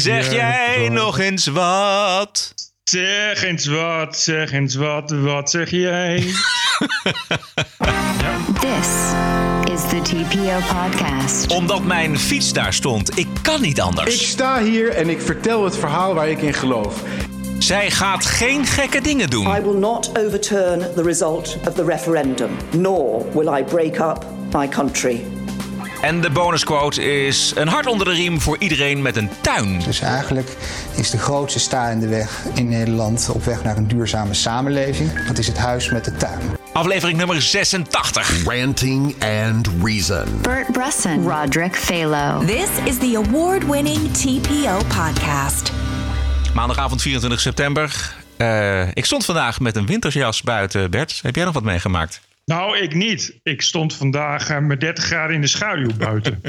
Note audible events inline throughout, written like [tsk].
Zeg jij nog eens wat? Zeg eens wat, zeg eens wat, wat zeg jij? [laughs] This is the TPO podcast. Omdat mijn fiets daar stond. Ik kan niet Ik anders. sta hier en ik vertel het verhaal waar ik in geloof. Zij gaat geen gekke dingen doen. I will not overturn the result of the referendum, nor will I break up my country. En de bonusquote is een hart onder de riem voor iedereen met een tuin. Dus eigenlijk is de grootste sta in de weg in Nederland op weg naar een duurzame samenleving. Dat is het huis met de tuin. Aflevering nummer 86. Ranting and Reason. Bert Brusson, Roderick Phalo. This is the award winning TPO podcast. Maandagavond 24 september. Eh, ik stond vandaag met een wintersjas buiten. Bert, heb jij nog wat meegemaakt? Nou, ik niet. Ik stond vandaag eh, met 30 graden in de schaduw buiten. [laughs]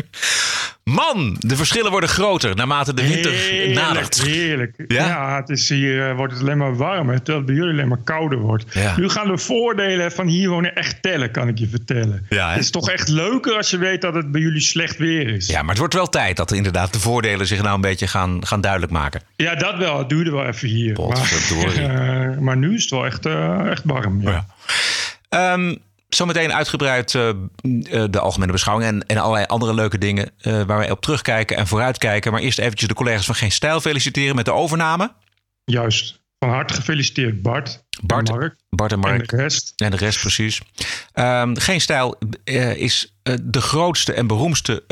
Man, de verschillen worden groter naarmate de winter Heerlijk, nadert. heerlijk. Ja? Ja, het is hier eh, wordt het alleen maar warmer, terwijl het bij jullie alleen maar kouder wordt. Ja. Nu gaan de voordelen van hier wonen echt tellen, kan ik je vertellen. Ja, het is toch echt leuker als je weet dat het bij jullie slecht weer is. Ja, maar het wordt wel tijd dat inderdaad de voordelen zich nou een beetje gaan, gaan duidelijk maken. Ja, dat wel. Het duurde wel even hier. Maar, [laughs] eh, maar nu is het wel echt, echt warm. Ja. Ehm, zometeen uitgebreid eh, eh, de algemene beschouwing en, en allerlei andere leuke dingen eh, waar wij op terugkijken en vooruitkijken. Maar eerst eventjes de collega's van Geen Stijl feliciteren met de overname. Juist. Van harte gefeliciteerd Bart. Bart, en Mark. Bart en Mark. En de rest. En de rest precies. Ehm, Geen Stijl is de grootste en beroemdste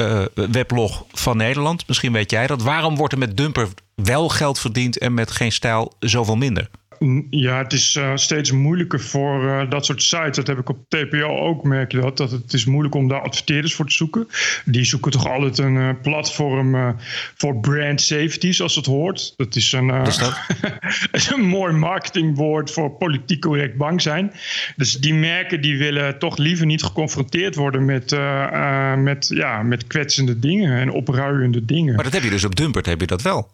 weblog van Nederland. Misschien weet jij dat. Waarom wordt er met Dumper wel geld verdiend en met Geen Stijl zoveel minder? Ja, het is eh, steeds moeilijker voor eh, dat soort sites. Dat heb ik op TPO ook, merk je dat. Dat het is moeilijk om daar adverteerders voor te zoeken. Die zoeken toch altijd een eh, platform voor brand safety, zoals het hoort. Dat is een, is dat? [laughs] is een mooi marketingwoord voor politiek correct bang zijn. Dus die merken die willen toch liever niet geconfronteerd worden met, met, ja, met kwetsende dingen en opruiende dingen. Maar dat heb je dus op Dumpert, heb je dat wel.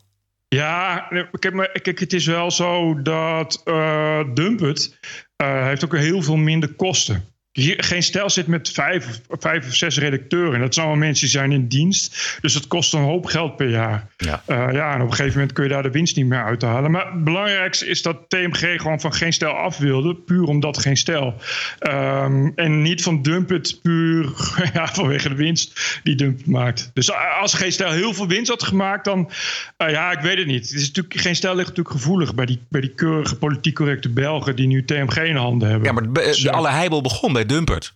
Ja, kijk, maar, kijk, het is wel zo dat eh Dumpet eh, heeft ook heel veel minder kosten. Hier, geen stel zit met vijf, of- vijf of zes redacteuren. En dat zijn allemaal mensen die zijn in dienst. Dus dat kost een hoop geld per jaar. Ja. Eh, ja, en op een gegeven moment kun je daar de winst niet meer uithalen. Maar het belangrijkste is dat TMG gewoon van geen stel af wilde. Puur omdat geen stel. Ehm, en niet van Dumpet puur [laughs] ja, vanwege de winst die Dumpet maakt. Dus als geen stel heel veel winst had gemaakt, dan... eh, ja, ik weet het niet. Het is natuurlijk, geen stel ligt natuurlijk gevoelig bij die, bij die keurige politiek correcte Belgen... die nu TMG in handen hebben. Ja, maar de, Dus, de, eh, alle heibel begon bij Dumpert.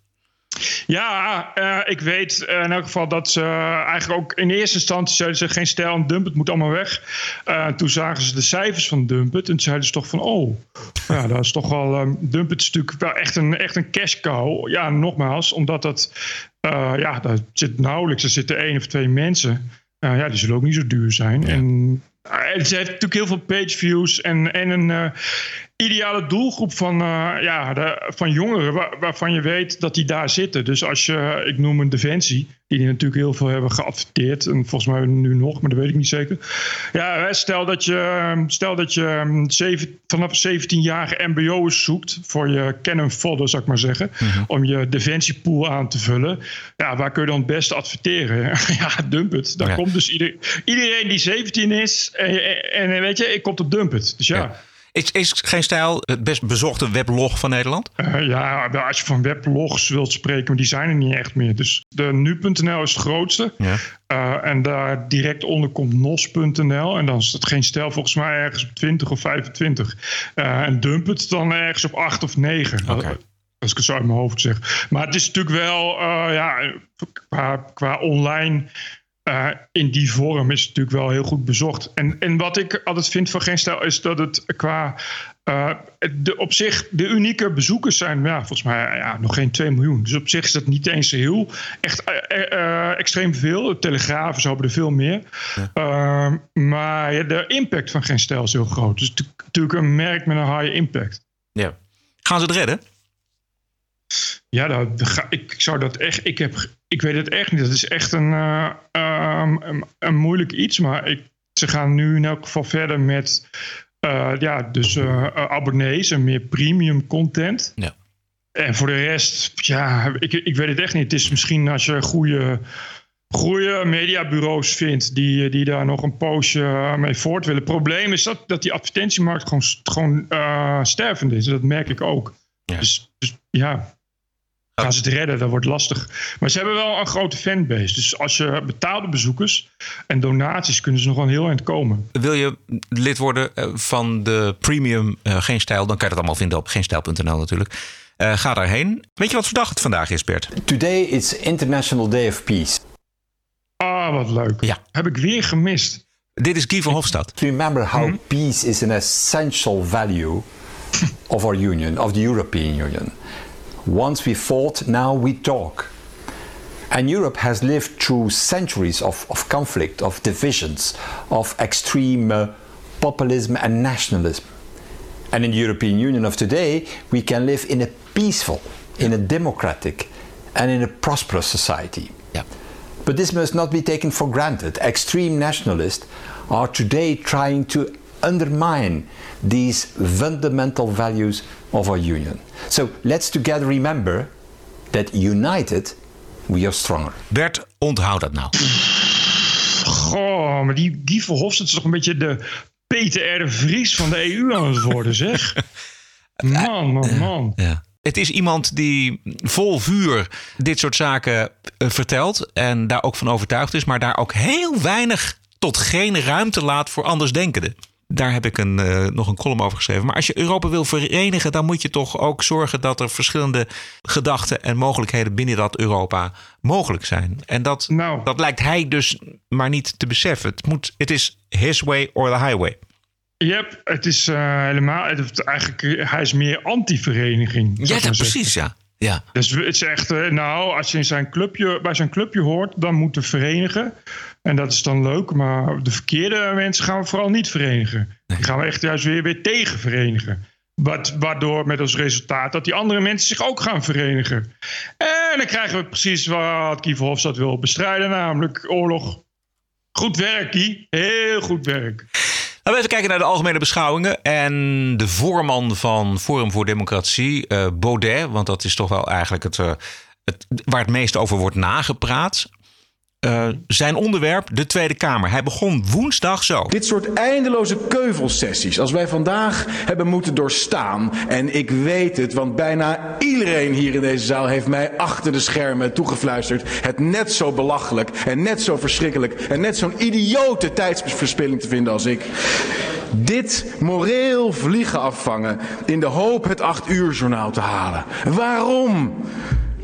ja, eh, ik weet eh, in elk geval dat ze eigenlijk ook in eerste instantie zeiden ze geen stijl en Dumpet moet allemaal weg. Eh, toen zagen ze de cijfers van Dumpet en toen zeiden ze toch van oh, ja, dat is toch wel. Um, Dumpet is natuurlijk wel echt een, echt een cash cow. Ja, nogmaals, omdat dat, ja, daar zit nauwelijks, er zitten één of twee mensen. Ja, die zullen ook niet zo duur zijn. En eh, ze heeft natuurlijk heel veel page views en, en een ideale doelgroep van, eh, ja, de, van jongeren waar- waarvan je weet dat die daar zitten. Dus als je, ik noem een Defensie, die, die natuurlijk heel veel hebben geadverteerd. En volgens mij nu nog, maar dat weet ik niet zeker. Ja, stel dat je, stel dat je ehm, zeven, vanaf 17-jarige MBO'ers zoekt voor je Canon fodder, zou ik maar zeggen. Om je Defensiepool aan te vullen. Ja, waar kun je dan het beste adverteren? [laughs] ja, dump het. Dan Ja. komt dus ieder, iedereen die 17 is. En, en, en weet je, ik kom op dump het. Dus ja. Ja. Is, is Geen Stijl het best bezochte weblog van Nederland? Eh, ja, wel als je van weblogs wilt spreken, maar die zijn er niet echt meer. Dus de nu.nl is het grootste. Ja. Eh, en daar direct onder komt nos.nl. En dan is het geen stijl volgens mij ergens op 20 of 25. Eh, en dump het dan ergens op 8 of 9. Oké. Als ik het zo uit mijn hoofd zeg. Maar het is natuurlijk wel, ja, qua, qua online. Eh, in die vorm is het natuurlijk wel heel goed bezocht. En, en wat ik altijd vind van Geen Stijl is dat het qua. eh, de, op zich, de unieke bezoekers zijn ja, volgens mij ja, nog geen 2 miljoen. Dus op zich is dat niet eens heel echt eh, extreem veel. De Telegrafen ze hebben er veel meer. Ehm, maar ja, de impact van Geen Stijl is heel groot. Dus natuurlijk een merk met een high impact. Ja. Gaan ze het redden? Ja, dat, ga- ik, zou dat echt. Ik, heb, ik weet het echt niet. Dat is echt een, eh, ehm, een, moeilijk iets. Maar ik, ze gaan nu in elk geval verder met. eh, ja, dus eh, abonnees en meer premium content. Ja. En voor de rest, ja, ik, ik weet het echt niet. Het is misschien als je goede goede mediabureaus vindt die, die daar nog een poosje mee voort willen. Het probleem is dat, dat die advertentiemarkt gewoon, gewoon uh, stervend is. Dat merk ik ook. Ja. Dus, dus ja, gaan ze het redden, dat wordt lastig. Maar ze hebben wel een grote fanbase. Dus als je betaalde bezoekers en donaties kunnen ze nog wel heel eind komen. Wil je lid worden eh, van de premium uh, Geen Stijl, dan kan je dat allemaal vinden op geenstijl.nl natuurlijk. Uh, ga daarheen. Weet je wat voor dag het vandaag is, Bert? Today is International Day of Peace. Ah, wat leuk. Ja. Heb ik weer gemist. Dit is Guy van Hofstad. Remember how -hmm. peace is an essential value of our union, of the European Union. Once we fought, now we talk. And Europe has lived through centuries of, of conflict, of divisions, of extreme uh, populism and nationalism. And in the European Union of today, we can live in a peaceful, in a democratic, and in a prosperous society. Yeah. But this must not be taken for granted. Extreme nationalists are today trying to undermine these fundamental values of our union. So let's together remember that united we are stronger. Bert, onthoud dat nou. Goh, maar die Guy Verhofstadt is toch een beetje de Peter R. de Vries van de EU aan het worden, zeg. [laughs] Man, man, man. Ja. Het is iemand die vol vuur dit soort zaken vertelt en daar ook van overtuigd is, maar daar ook heel weinig tot geen ruimte laat voor andersdenkenden. Daar heb ik een, uh, nog een column over geschreven. Maar als je Europa wil verenigen, dan moet je toch ook zorgen dat er verschillende gedachten en mogelijkheden binnen dat Europa mogelijk zijn. En dat, nou. dat lijkt hij dus maar niet te beseffen. Het, moet, het is his way or the highway. Yep, het is uh, helemaal. Het, eigenlijk, hij is meer anti-vereniging. Ja, dat precies, ja. ja. Dus het is echt, uh, nou, als je in zijn clubje, bij zijn clubje hoort, dan moeten verenigen. En dat is dan leuk, maar de verkeerde mensen gaan we vooral niet verenigen. Die gaan we echt juist weer, weer tegen verenigen. Wat, waardoor met als resultaat dat die andere mensen zich ook gaan verenigen. En dan krijgen we precies wat Kiefer Hofstad wil bestrijden, namelijk oorlog. Goed werk, Kie. Heel goed werk. Laten we even kijken naar de algemene beschouwingen. En de voorman van Forum voor Democratie, uh, Baudet, want dat is toch wel eigenlijk het, uh, het, waar het meest over wordt nagepraat. Uh, zijn onderwerp, de Tweede Kamer. Hij begon woensdag zo. Dit soort eindeloze keuvelsessies, als wij vandaag hebben moeten doorstaan. En ik weet het, want bijna iedereen hier in deze zaal heeft mij achter de schermen toegefluisterd. Het net zo belachelijk en net zo verschrikkelijk en net zo'n idiote tijdsverspilling te vinden als ik. Dit moreel vliegen afvangen in de hoop het acht uur journaal te halen. Waarom?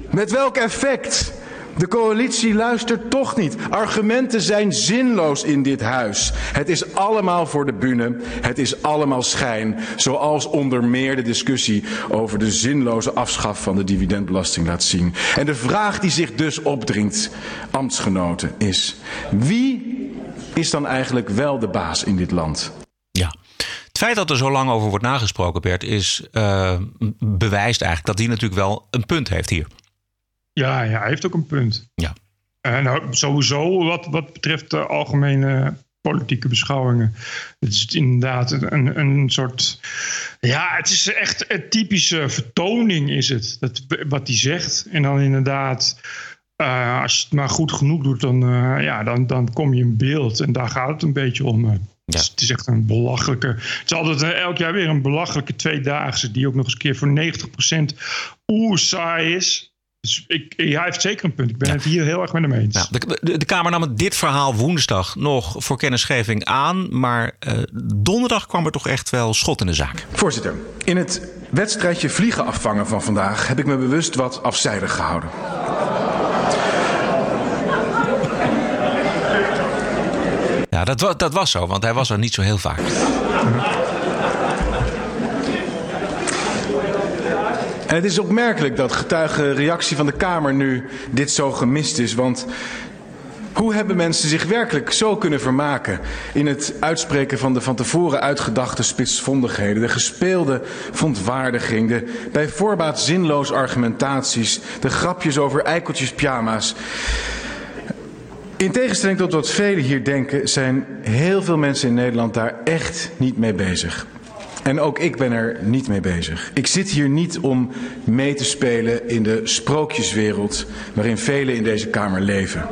Met welk effect? De coalitie luistert toch niet. Argumenten zijn zinloos in dit huis. Het is allemaal voor de bühne. Het is allemaal schijn. Zoals onder meer de discussie over de zinloze afschaf van de dividendbelasting laat zien. En de vraag die zich dus opdringt, ambtsgenoten, is: wie is dan eigenlijk wel de baas in dit land? Ja. Het feit dat er zo lang over wordt nagesproken, Bert, is uh, bewijst eigenlijk dat hij natuurlijk wel een punt heeft hier. Ja, ja, hij heeft ook een punt. Ja. En nou, sowieso wat, wat betreft de algemene politieke beschouwingen. Het is inderdaad een, een soort. Ja, het is echt een typische vertoning, is het. Dat, wat hij zegt. En dan inderdaad. Uh, als je het maar goed genoeg doet, dan, uh, ja, dan, dan kom je in beeld. En daar gaat het een beetje om. Ja. Het, is, het, is, echt een belachelijke. Het is altijd elk jaar weer een belachelijke tweedaagse. Die ook nog eens een keer voor 90% oer saai is. Dus ik, hij heeft zeker een punt. Ik ben ja. het hier heel erg met hem eens. Ja, de, de, de, Kamer nam dit verhaal woensdag nog voor kennisgeving aan. Maar uh, donderdag kwam er toch echt wel schot in de zaak. Voorzitter, in het wedstrijdje vliegen afvangen van vandaag heb ik me bewust wat afzijdig gehouden. Ja, dat, dat was zo, want hij was er niet zo heel vaak. En het is opmerkelijk dat getuige reactie van de Kamer nu dit zo gemist is. Want hoe hebben mensen zich werkelijk zo kunnen vermaken in het uitspreken van de van tevoren uitgedachte spitsvondigheden, de gespeelde verontwaardiging, de bij voorbaat argumentaties, de grapjes over eikeltjes pyjama's. In tegenstelling tot wat velen hier denken, zijn heel veel mensen in Nederland daar echt niet mee bezig. En ook ik ben er niet mee bezig. Ik zit hier niet om mee te spelen in de sprookjeswereld waarin velen in deze Kamer leven.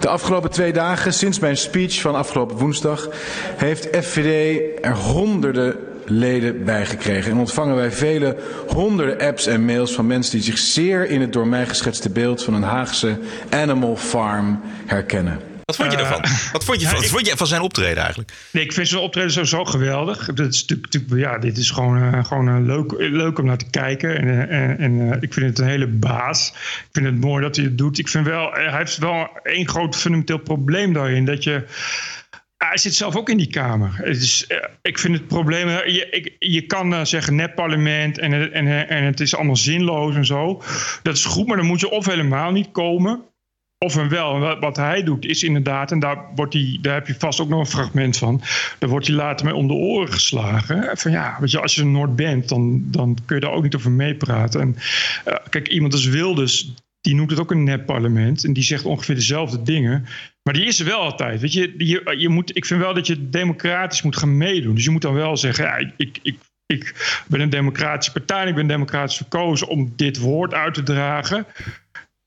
De afgelopen twee dagen, sinds mijn speech van afgelopen woensdag, heeft FVD er honderden leden bijgekregen. En ontvangen wij vele honderden apps en mails van mensen die zich zeer in het door mij geschetste beeld van een Haagse animal farm herkennen. Wat vond je ervan? Wat vond je [laughs] van, vond je van zijn optreden eigenlijk? Nee, ik vind zijn optreden sowieso geweldig. Dat is natuurlijk, ja, dit is gewoon, eh, gewoon eh, leuk, leuk om naar te kijken. En, eh, en, en, eh, ik vind het een hele baas. Ik vind het mooi dat hij het doet. Ik vind wel, eh, hij heeft wel één groot fundamenteel probleem daarin. Dat je. Hij zit zelf ook in die kamer. Het is, eh, ik vind het probleem. eh, Je, ik, je kan eh, zeggen net parlement en, en, eh, en het is allemaal zinloos en zo. Dat is goed, maar dan moet je of helemaal niet komen. Of een wel. En wat- hij doet is inderdaad, en daar, wordt hij, daar heb je vast ook nog een fragment van. Daar wordt hij later mee om de oren geslagen. Van ja, weet je, als je een Noord bent, dan, dan kun je daar ook niet over meepraten. En eh, kijk, iemand als Wilders, die noemt het ook een nep-parlement. En die zegt ongeveer dezelfde dingen. Maar die is er wel altijd. Weet je, je, je moet, ik vind wel dat je democratisch moet gaan meedoen. Dus je moet dan wel zeggen, ja, ik, ik, ik ben een democratische partij. Ik ben democratisch verkozen om dit woord uit te dragen.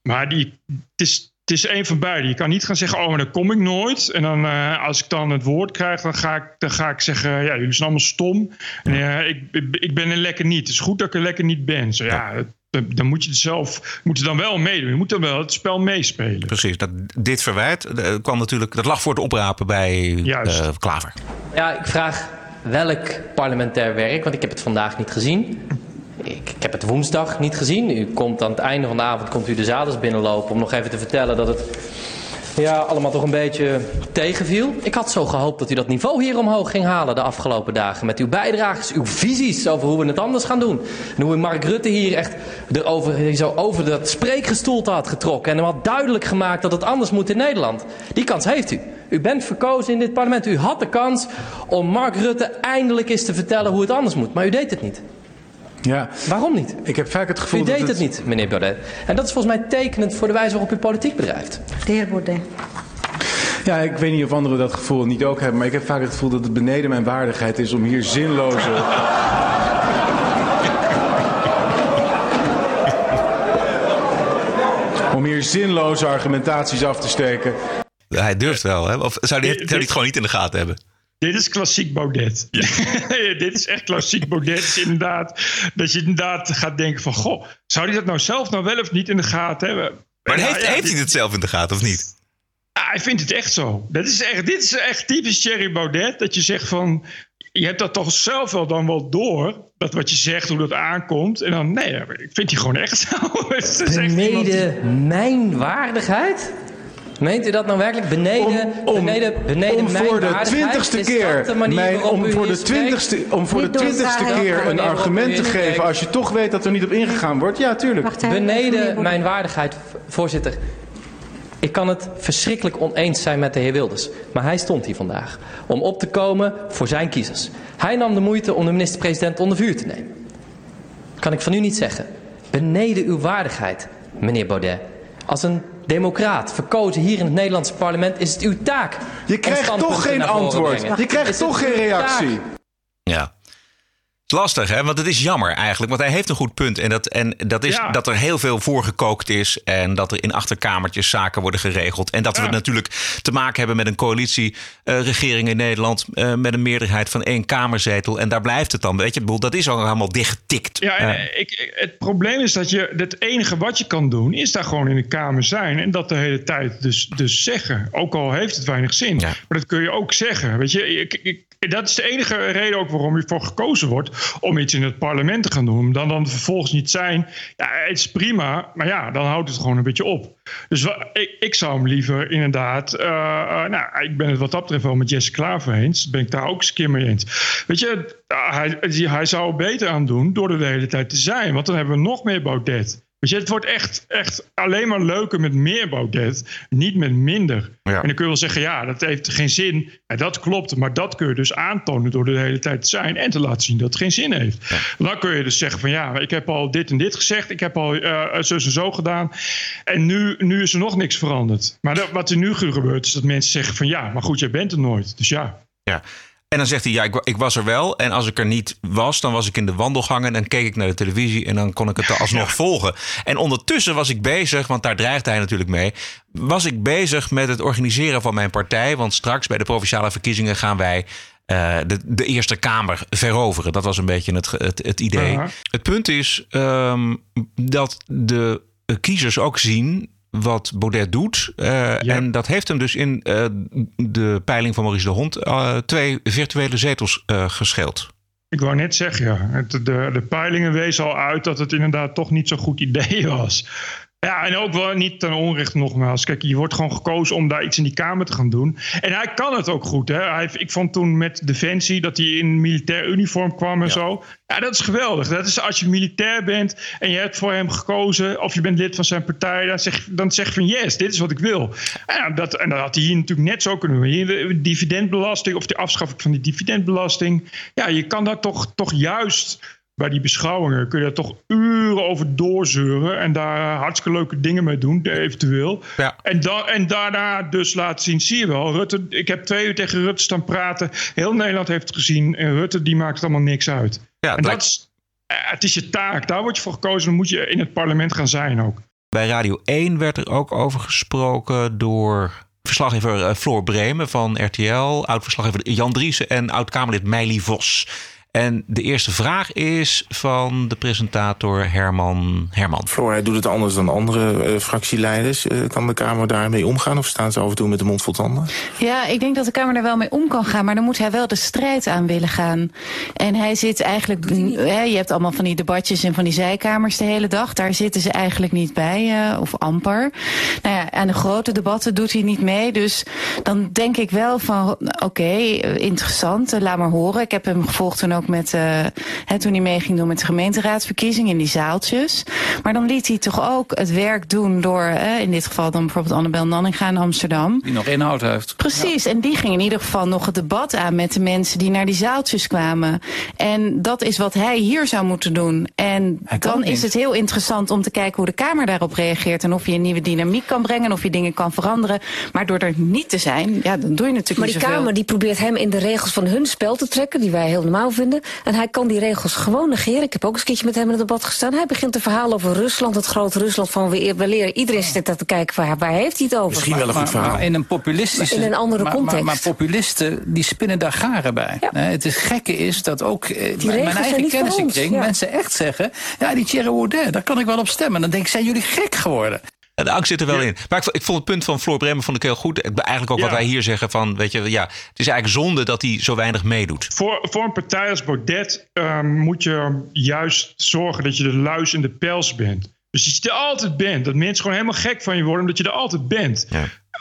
Maar die, het, is, het is een van beide. Je kan niet gaan zeggen, oh, maar dan kom ik nooit. En dan, eh, als ik dan het woord krijg, dan ga ik, dan ga ik zeggen, ja, jullie zijn allemaal stom. En eh, ik, ik, ben er lekker niet. Het is goed dat ik er lekker niet ben. Zo, ja, dan, dan moet je het zelf, moet je dan wel meedoen. Je moet dan wel het spel meespelen. Precies, dat, dit verwijt eh, kwam natuurlijk, dat lag voor het oprapen bij Juist. eh, Klaver. Ja, ik vraag welk parlementair werk, want ik heb het vandaag niet gezien. Ik, heb het woensdag niet gezien. U komt aan het einde van de avond komt u de zaal eens binnenlopen om nog even te vertellen dat het ja, allemaal toch een beetje tegenviel. Ik had zo gehoopt dat u dat niveau hier omhoog ging halen de afgelopen dagen. Met uw bijdrages, uw visies over hoe we het anders gaan doen. En hoe u Mark Rutte hier echt erover, zo over dat spreekgestoelte had getrokken. En hem had duidelijk gemaakt dat het anders moet in Nederland. Die kans heeft u. U bent verkozen in dit parlement. U had de kans om Mark Rutte eindelijk eens te vertellen hoe het anders moet. Maar u deed het niet. Ja, Waarom niet? ik heb vaak het gevoel U dat deed het niet, meneer Baudet. En dat is volgens mij tekenend voor de wijze waarop u politiek bedrijft. De heer Baudet. Ja, ik weet niet of anderen dat gevoel niet ook hebben, maar ik heb vaak het gevoel dat het beneden mijn waardigheid is om hier zinloze. [laughs] om hier zinloze argumentaties af te steken. Hij durft wel, hè? Of zou hij, zou hij het gewoon niet in de gaten hebben? Dit is klassiek Baudet. [laughs] dit is echt klassiek Baudet. Inderdaad, dat je inderdaad gaat denken van... Goh, zou hij dat nou zelf nou wel of niet in de gaten hebben? Maar Ja, heeft, ja, heeft dit- hij het zelf in de gaten of niet? Ah, hij vindt het echt zo. Dat is echt, dit is echt typisch Thierry Baudet. Dat je zegt van... Je hebt dat toch zelf wel dan wel door. Dat wat je zegt, hoe dat aankomt. En dan, nee, ik vind die gewoon echt zo. [laughs] Die- Beneden mijn waardigheid? Meent u dat nou werkelijk? Beneden, beneden, beneden om mijn voor de waardigheid? twintigste keer, de manier mijn, waarop om u voor de twintigste, om voor de Niet twintigste keer een argument te geven als je toch weet dat er niet op ingegaan wordt. Ja, tuurlijk. Beneden mijn waardigheid, voorzitter. Ik kan het verschrikkelijk oneens zijn met de heer Wilders. Maar hij stond hier vandaag om op te komen voor zijn kiezers. Hij nam de moeite om de minister-president onder vuur te nemen. Kan ik van u niet zeggen. Beneden uw waardigheid, meneer Baudet. Als een democraat, verkozen hier in het Nederlandse parlement, is het uw taak. Je om krijgt toch geen antwoord. Je krijgt Is toch geen reactie. taak? Ja. Lastig, hè? Want het is jammer eigenlijk. Want hij heeft een goed punt. En dat, en dat is Ja. dat er heel veel voorgekookt is. En dat er in achterkamertjes zaken worden geregeld. En dat we natuurlijk te maken hebben met een coalitieregering in Nederland. eh, met een meerderheid van één kamerzetel. En daar blijft het dan. Weet je, dat is al helemaal dichtgetikt. Ja, Eh, en ik, ik- het probleem is dat je het enige wat je kan doen, is daar gewoon in de Kamer zijn en dat de hele tijd dus, dus zeggen. Ook al heeft het weinig zin. Ja. Maar dat kun je ook zeggen. Weet je, ik, ik, dat is de enige reden ook waarom je voor gekozen wordt om iets in het parlement te gaan doen. Dan dan vervolgens niet zijn. Ja, het is prima, maar ja, dan houdt het gewoon een beetje op. Dus ik, ik zou hem liever inderdaad. eh, eh, nou, ik ben het wat dat betreft wel met Jesse Klaver eens. Ben ik daar ook eens een keer mee eens. Weet je, hij, hij zou er beter aan doen door er de hele tijd te zijn. Want dan hebben we nog meer Baudet. Je, het wordt echt, echt alleen maar leuker met meer Baudet, niet met minder. Ja. En dan kun je wel zeggen, ja, dat heeft geen zin. Ja, dat klopt, maar dat kun je dus aantonen door de hele tijd te zijn en te laten zien dat het geen zin heeft. Dan kun je dus zeggen van ja, ik heb al dit en dit gezegd, ik heb al eh zo en zo gedaan. En nu, nu is er nog niks veranderd. Maar dat, wat er nu gebeurt is dat mensen zeggen van ja, maar goed, jij bent er nooit. Dus ja. Ja. En dan zegt hij, ja, ik, ik was er wel. En als ik er niet was, dan was ik in de wandelgangen... en dan keek ik naar de televisie en dan kon ik het [laughs] alsnog volgen. En ondertussen was ik bezig, want daar dreigt hij natuurlijk mee... was ik bezig met het organiseren van mijn partij. Want straks bij de Provinciale Verkiezingen gaan wij... eh, de, de Eerste Kamer veroveren. Dat was een beetje het, het, het idee. Het punt is ehm, dat de kiezers ook zien wat Baudet doet. Eh, En dat heeft hem dus in eh, de peiling van Maurice de Hond eh, twee virtuele zetels eh, gescheeld. Ik wou net zeggen, ja. Het, de, de peilingen wezen al uit dat het inderdaad toch niet zo'n goed idee [laughs] was. Ja, en ook wel niet ten onrecht nogmaals. Kijk, je wordt gewoon gekozen om daar iets in die Kamer te gaan doen. En hij kan het ook goed. Hè? Hij, ik vond toen met Defensie dat hij in militair uniform kwam en zo. Ja, dat is geweldig. Dat is als je militair bent en je hebt voor hem gekozen... of je bent lid van zijn partij, dan zeg, dan zeg je van yes, dit is wat ik wil. En, ja, dat, en dat had hij hier natuurlijk net zo kunnen doen. Hier de dividendbelasting of de afschaffing van die dividendbelasting. Ja, je kan daar toch, toch juist bij die beschouwingen kun je daar toch uren over doorzeuren en daar hartstikke leuke dingen mee doen, eventueel. Ja. En, da en daarna dus laten zien, zie je wel, Rutte, ik heb twee uur tegen Rutte staan praten. Heel Nederland heeft het gezien en Rutte die maakt allemaal niks uit. Ja, en het dat is, eh, het is je taak, daar word je voor gekozen, dan moet je in het parlement gaan zijn ook. Bij Radio 1 werd er ook over gesproken door verslaggever eh, Floor Bremen van RTL, oud-verslaggever Jan Driessen en oud-Kamerlid Meili Vos. En de eerste vraag is van de presentator Herman Herman. Floor, hij doet het anders dan andere eh, fractieleiders. Eh, kan de Kamer daarmee omgaan of staan ze af en toe met de mond vol tanden? Ja, ik denk dat de Kamer er wel mee om kan gaan, maar dan moet hij wel de strijd aan willen gaan. En hij zit eigenlijk, hè, je hebt allemaal van die debatjes en van die zijkamers de hele dag. Daar zitten ze eigenlijk niet bij, eh, of amper. Nou ja, aan de grote debatten doet hij niet mee. Dus dan denk ik wel van, oké, interessant, laat maar horen. Ik heb hem gevolgd toen ook met, eh, hè, toen hij mee ging doen met de gemeenteraadsverkiezingen in die zaaltjes. Maar dan liet hij toch ook het werk doen door, in dit geval dan bijvoorbeeld Annabel Nanninga in Amsterdam. Die nog inhoud heeft. Precies, en die ging in ieder geval nog het debat aan met de mensen die naar die zaaltjes kwamen. En dat is wat hij hier zou moeten doen. En dan is het heel interessant om te kijken hoe de Kamer daarop reageert. En of je een nieuwe dynamiek kan brengen en of je dingen kan veranderen. Maar door er niet te zijn, ja, dan doe je natuurlijk Maar niet die zoveel. Kamer die probeert hem in de regels van hun spel te trekken, die wij heel normaal vinden. En hij kan die regels gewoon negeren. Ik heb ook eens een keertje met hem in het debat gestaan. Hij begint een verhaal over Rusland, het grote Rusland van we we leren. Iedereen zit daar te kijken, waar, waar heeft hij het over? Maar- maar in een populistische... In een andere maar, context. Maar, maar populisten, die spinnen daar garen bij. Nee, het is gekke is dat ook eh, mijn- regels mijn eigen kennissenkring... ja. mensen echt zeggen, ja, die Thierry Baudet, daar kan ik wel op stemmen. Dan denk ik, zijn jullie gek geworden? De angst zit er wel in. Maar ik vond, ik vond het punt van Floor Bremen vond ik heel goed. Eigenlijk ook wat Ja. wij hier zeggen van, weet je, ja, het is eigenlijk zonde dat hij zo weinig meedoet. Voor, voor een partij als Baudet ehm, moet je juist zorgen dat je de luis in de pels bent. Dus dat je er altijd bent. Dat mensen gewoon helemaal gek van je worden omdat je er altijd bent.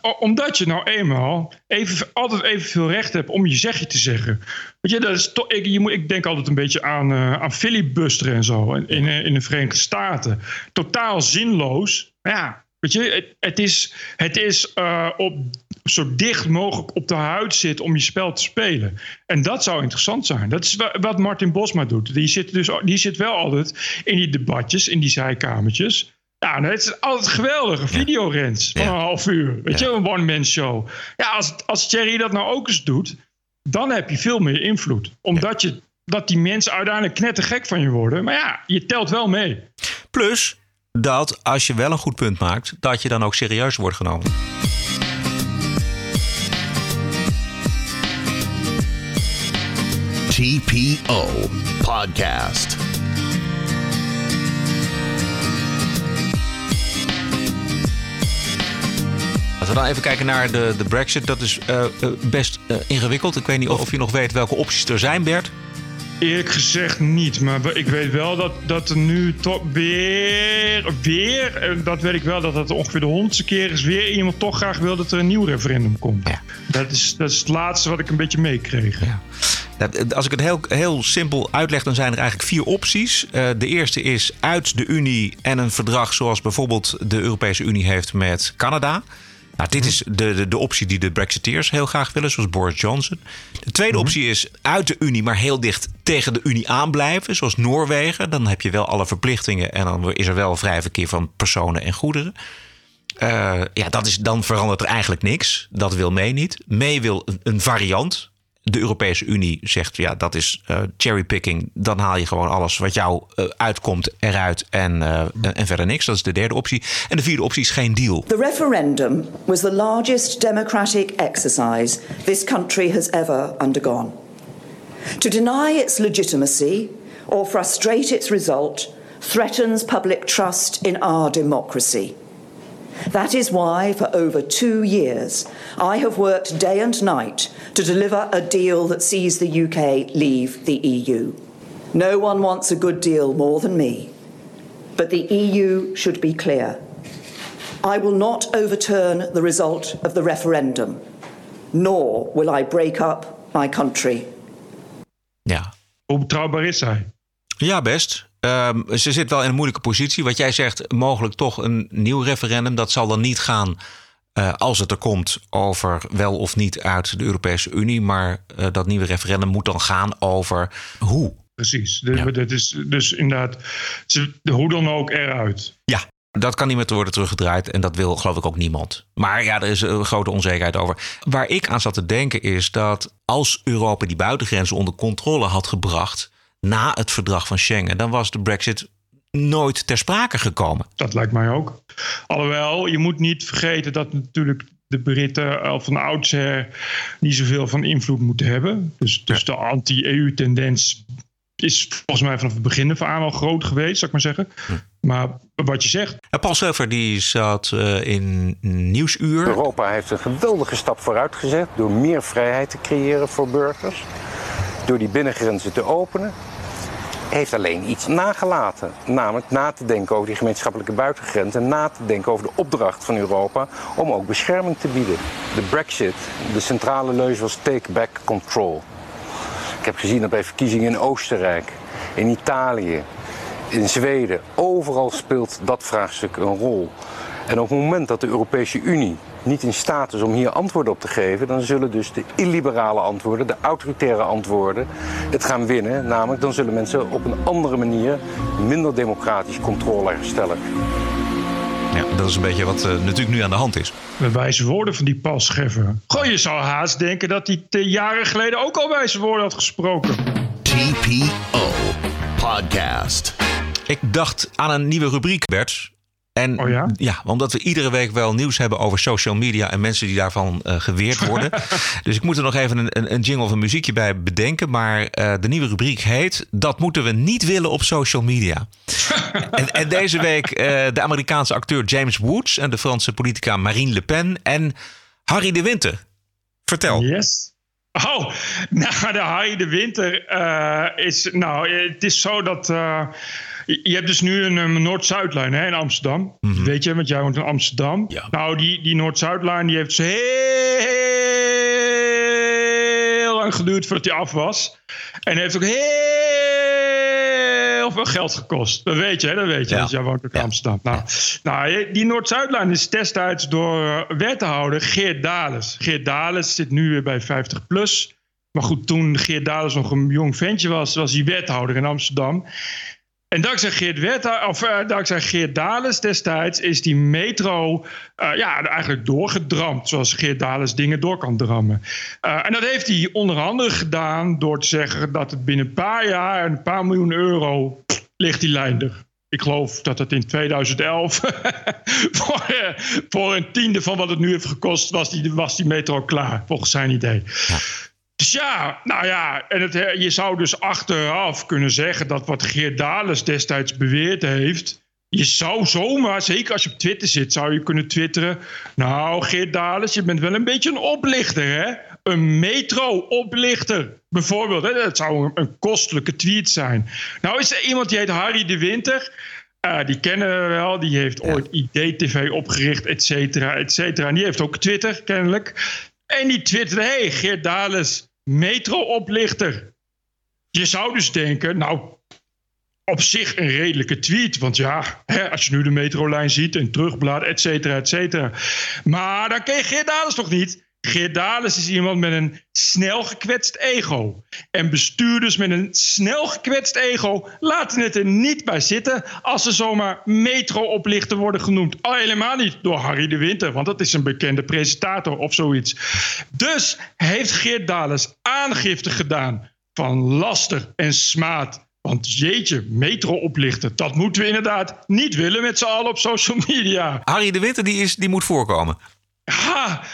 O- Omdat je nou eenmaal even, altijd evenveel recht hebt om je zegje te zeggen. Weet je, dat is toch, ik, je moet, ik denk altijd een beetje aan, eh aan filibusteren en zo in, in, in de Verenigde Staten. Totaal zinloos. Maar ja, weet je, het, het is, het is eh, op, zo dicht mogelijk op de huid zitten om je spel te spelen. En dat zou interessant zijn. Dat is wa- wat Martin Bosma doet. Die zit, dus, die zit wel altijd in die debatjes, in die zijkamertjes. Ja, en het is altijd geweldig. Een videorens van een half uur. Weet je, een one-man show. Ja, als, als Thierry dat nou ook eens doet, dan heb je veel meer invloed. Omdat je, dat die mensen uiteindelijk knettergek van je worden. Maar ja, je telt wel mee. Plus dat als je wel een goed punt maakt, dat je dan ook serieus wordt genomen. TPO Podcast. Als we dan even kijken naar de, de Brexit, dat is eh, eh, best eh, ingewikkeld. Ik weet niet of je nog weet welke opties er zijn, Bert. Eerlijk gezegd niet, maar ik weet wel dat, dat er nu toch weer, weer, en dat weet ik wel, dat dat ongeveer de honderdste keer is, weer iemand toch graag wil dat er een nieuw referendum komt. Dat, is, dat is het laatste wat ik een beetje meekreeg. Dat- Als ik het heel, heel simpel uitleg, dan zijn er eigenlijk vier opties. Eh, de eerste is uit de Unie en een verdrag zoals bijvoorbeeld de Europese Unie heeft met Canada. Nou, dit is de, de, de optie die de Brexiteers heel graag willen, zoals Boris Johnson. De tweede optie is uit de Unie, maar heel dicht tegen de Unie aanblijven, zoals Noorwegen. Dan heb je wel alle verplichtingen en dan is er wel vrij verkeer van personen en goederen. Eh, ja, dat is, dan verandert er eigenlijk niks. Dat wil mee niet. Mee wil een, een variant. De Europese Unie zegt, ja, dat is uh, cherrypicking. Dan haal je gewoon alles wat jou uh, uitkomt eruit en, uh, en verder niks. Dat is de derde optie. En de vierde optie is geen deal. The referendum was the largest democratic exercise this country has ever undergone. To deny its legitimacy or frustrate its result threatens public trust in our democracy. That is why, for over two years, I have worked day and night to deliver a deal that sees the UK leave the EU. No one wants a good deal more than me, but the EU should be clear. I will not overturn the result of the referendum, nor will I break up my country. Ja. Hoe betrouwbaar is hij? Ja, best. Um, ze zit wel in een moeilijke positie. Wat jij zegt, mogelijk toch een nieuw referendum. Dat zal dan niet gaan, uh, als het er komt, over wel of niet uit de Europese Unie. Maar uh, dat nieuwe referendum moet dan gaan over hoe. Precies. Dus, ja. dat is, dus inderdaad, de hoe dan ook eruit. Ja. Dat kan niet meer worden teruggedraaid en dat wil geloof ik ook niemand. Maar ja, er is een grote onzekerheid over. Waar ik aan zat te denken is dat als Europa die buitengrenzen onder controle had gebracht na het verdrag van Schengen, dan was de Brexit nooit ter sprake gekomen. Dat lijkt mij ook. Alhoewel, je moet niet vergeten dat natuurlijk de Britten al van oudsher niet zoveel van invloed moeten hebben. Dus, dus de anti-EU-tendens is volgens mij vanaf het begin af aan al groot geweest, zou ik maar zeggen. Maar wat je zegt. Ja, Paul Scheffer die zat uh, in Nieuwsuur. Europa heeft een geweldige stap vooruit gezet door meer vrijheid te creëren voor burgers. Door die binnengrenzen te openen heeft alleen iets nagelaten. Namelijk na te denken over die gemeenschappelijke buitengrens en na te denken over de opdracht van Europa om ook bescherming te bieden. De Brexit, de centrale leuze was take back control. Ik heb gezien dat bij verkiezingen in Oostenrijk, in Italië, in Zweden, overal speelt dat vraagstuk een rol. En op het moment dat de Europese Unie niet in staat is om hier antwoorden op te geven, dan zullen dus de illiberale antwoorden, de autoritaire antwoorden, het gaan winnen. Namelijk, dan zullen mensen op een andere manier minder democratisch controle herstellen. Ja, dat is een beetje wat uh, natuurlijk nu aan de hand is. Met wijze woorden van die Paul Scheffer. Goh, je zou haast denken dat hij jaren geleden ook al wijze woorden had gesproken. TPO Podcast. Ik dacht aan een nieuwe rubriek, Bert. En oh ja? ja? omdat we iedere week wel nieuws hebben over social media en mensen die daarvan uh, geweerd worden. [laughs] dus ik moet er nog even een, een, jingle of een muziekje bij bedenken. Maar uh, de nieuwe rubriek heet: Dat moeten we niet willen op social media. [laughs] en, en, deze week uh, de Amerikaanse acteur James Woods en de Franse politica Marine Le Pen en Harry de Winter. Vertel. Yes. Oh, [laughs] nou, de Harry de Winter is. Nou, het is zo dat. Je hebt dus nu een, een Noord-Zuidlijn hè, in Amsterdam. Mm -hmm. Weet je, want jij woont in Amsterdam. Ja. Nou, die, die Noord-Zuidlijn die heeft heel lang geduurd voordat die af was. En heeft ook heel veel geld gekost. Dat weet je, hè? dat weet je. Ja. Want jij woont ook in ja. Amsterdam. Nou, nou, die Noord-Zuidlijn is destijds door wethouder Geert Dales. Geert Dales zit nu weer bij 50 plus. Maar goed, toen Geert Dales nog een jong ventje was, was hij wethouder in Amsterdam. En dankzij Geert, of, uh, dankzij Geert Dales destijds is die metro uh, ja, eigenlijk doorgedramd. Zoals Geert Dales dingen door kan drammen. Uh, en dat heeft hij onder andere gedaan door te zeggen dat het binnen een paar jaar, een paar miljoen euro, ligt die lijn er. Ik geloof dat het in 2011 [laughs] voor, voor, een tiende van wat het nu heeft gekost, was die, was die metro klaar, volgens zijn idee. Ja. Dus ja, nou ja, en het, je zou dus achteraf kunnen zeggen dat wat Geert Dales destijds beweerd heeft. Je zou zomaar, zeker als je op Twitter zit, zou je kunnen twitteren. Nou, Geert Dales, je bent wel een beetje een oplichter, hè? Een metro-oplichter, bijvoorbeeld. Hè? Dat zou een, een, kostelijke tweet zijn. Nou is er iemand die heet Harry de Winter. Uh, die kennen we wel. Die heeft ja. ooit IDTV opgericht, et cetera, et cetera. En die heeft ook Twitter, kennelijk. En die twitterde, hé, hey, Geert Dales, metro-oplichter. Je zou dus denken, nou, op zich een redelijke tweet. Want ja, hè, als je nu de metrolijn ziet en terugblaad, et cetera, et cetera. Maar dan je Geert Dales toch niet? Geert Dales is iemand met een snel gekwetst ego. En bestuurders met een snel gekwetst ego laten het er niet bij zitten als ze zomaar metro-oplichter worden genoemd. Al helemaal niet door Harry de Winter, want dat is een bekende presentator of zoiets. Dus heeft Geert Dales aangifte gedaan van laster en smaad. Want jeetje, metro-oplichten, dat moeten we inderdaad niet willen met z'n allen op social media. Harry de Winter die, is, die moet voorkomen. Ha,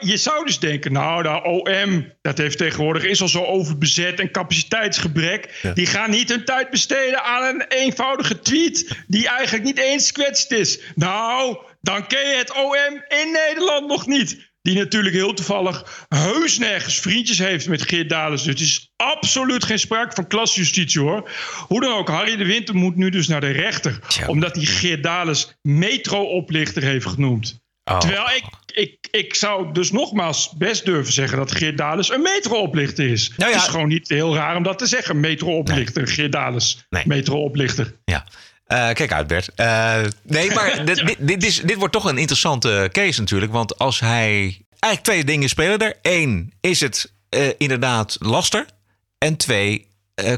je zou dus denken, nou, de OM, dat heeft tegenwoordig is al zo overbezet en capaciteitsgebrek. Die gaan niet hun tijd besteden aan een eenvoudige tweet die eigenlijk niet eens kwetst is. Nou, dan ken je het OM in Nederland nog niet. Die natuurlijk heel toevallig heus nergens vriendjes heeft met Geert Dales. Dus het is absoluut geen sprake van klasjustitie hoor. Hoe dan ook, Harry de Winter moet nu dus naar de rechter. Omdat hij Geert Dales metro-oplichter heeft genoemd. Oh. Terwijl ik, ik, ik zou dus nogmaals best durven zeggen dat Geert Dales een metro-oplichter is. Nou ja. Het is gewoon niet heel raar om dat te zeggen. Metro-oplichter, Geert Dales. Metro-oplichter. Ja. Eh, kijk uit, Bert. Eh, nee, [laughs] maar dit, dit, dit, is, dit wordt toch een interessante case natuurlijk. Want als hij... Eigenlijk twee dingen spelen er. Eén, is het eh, inderdaad laster? En twee,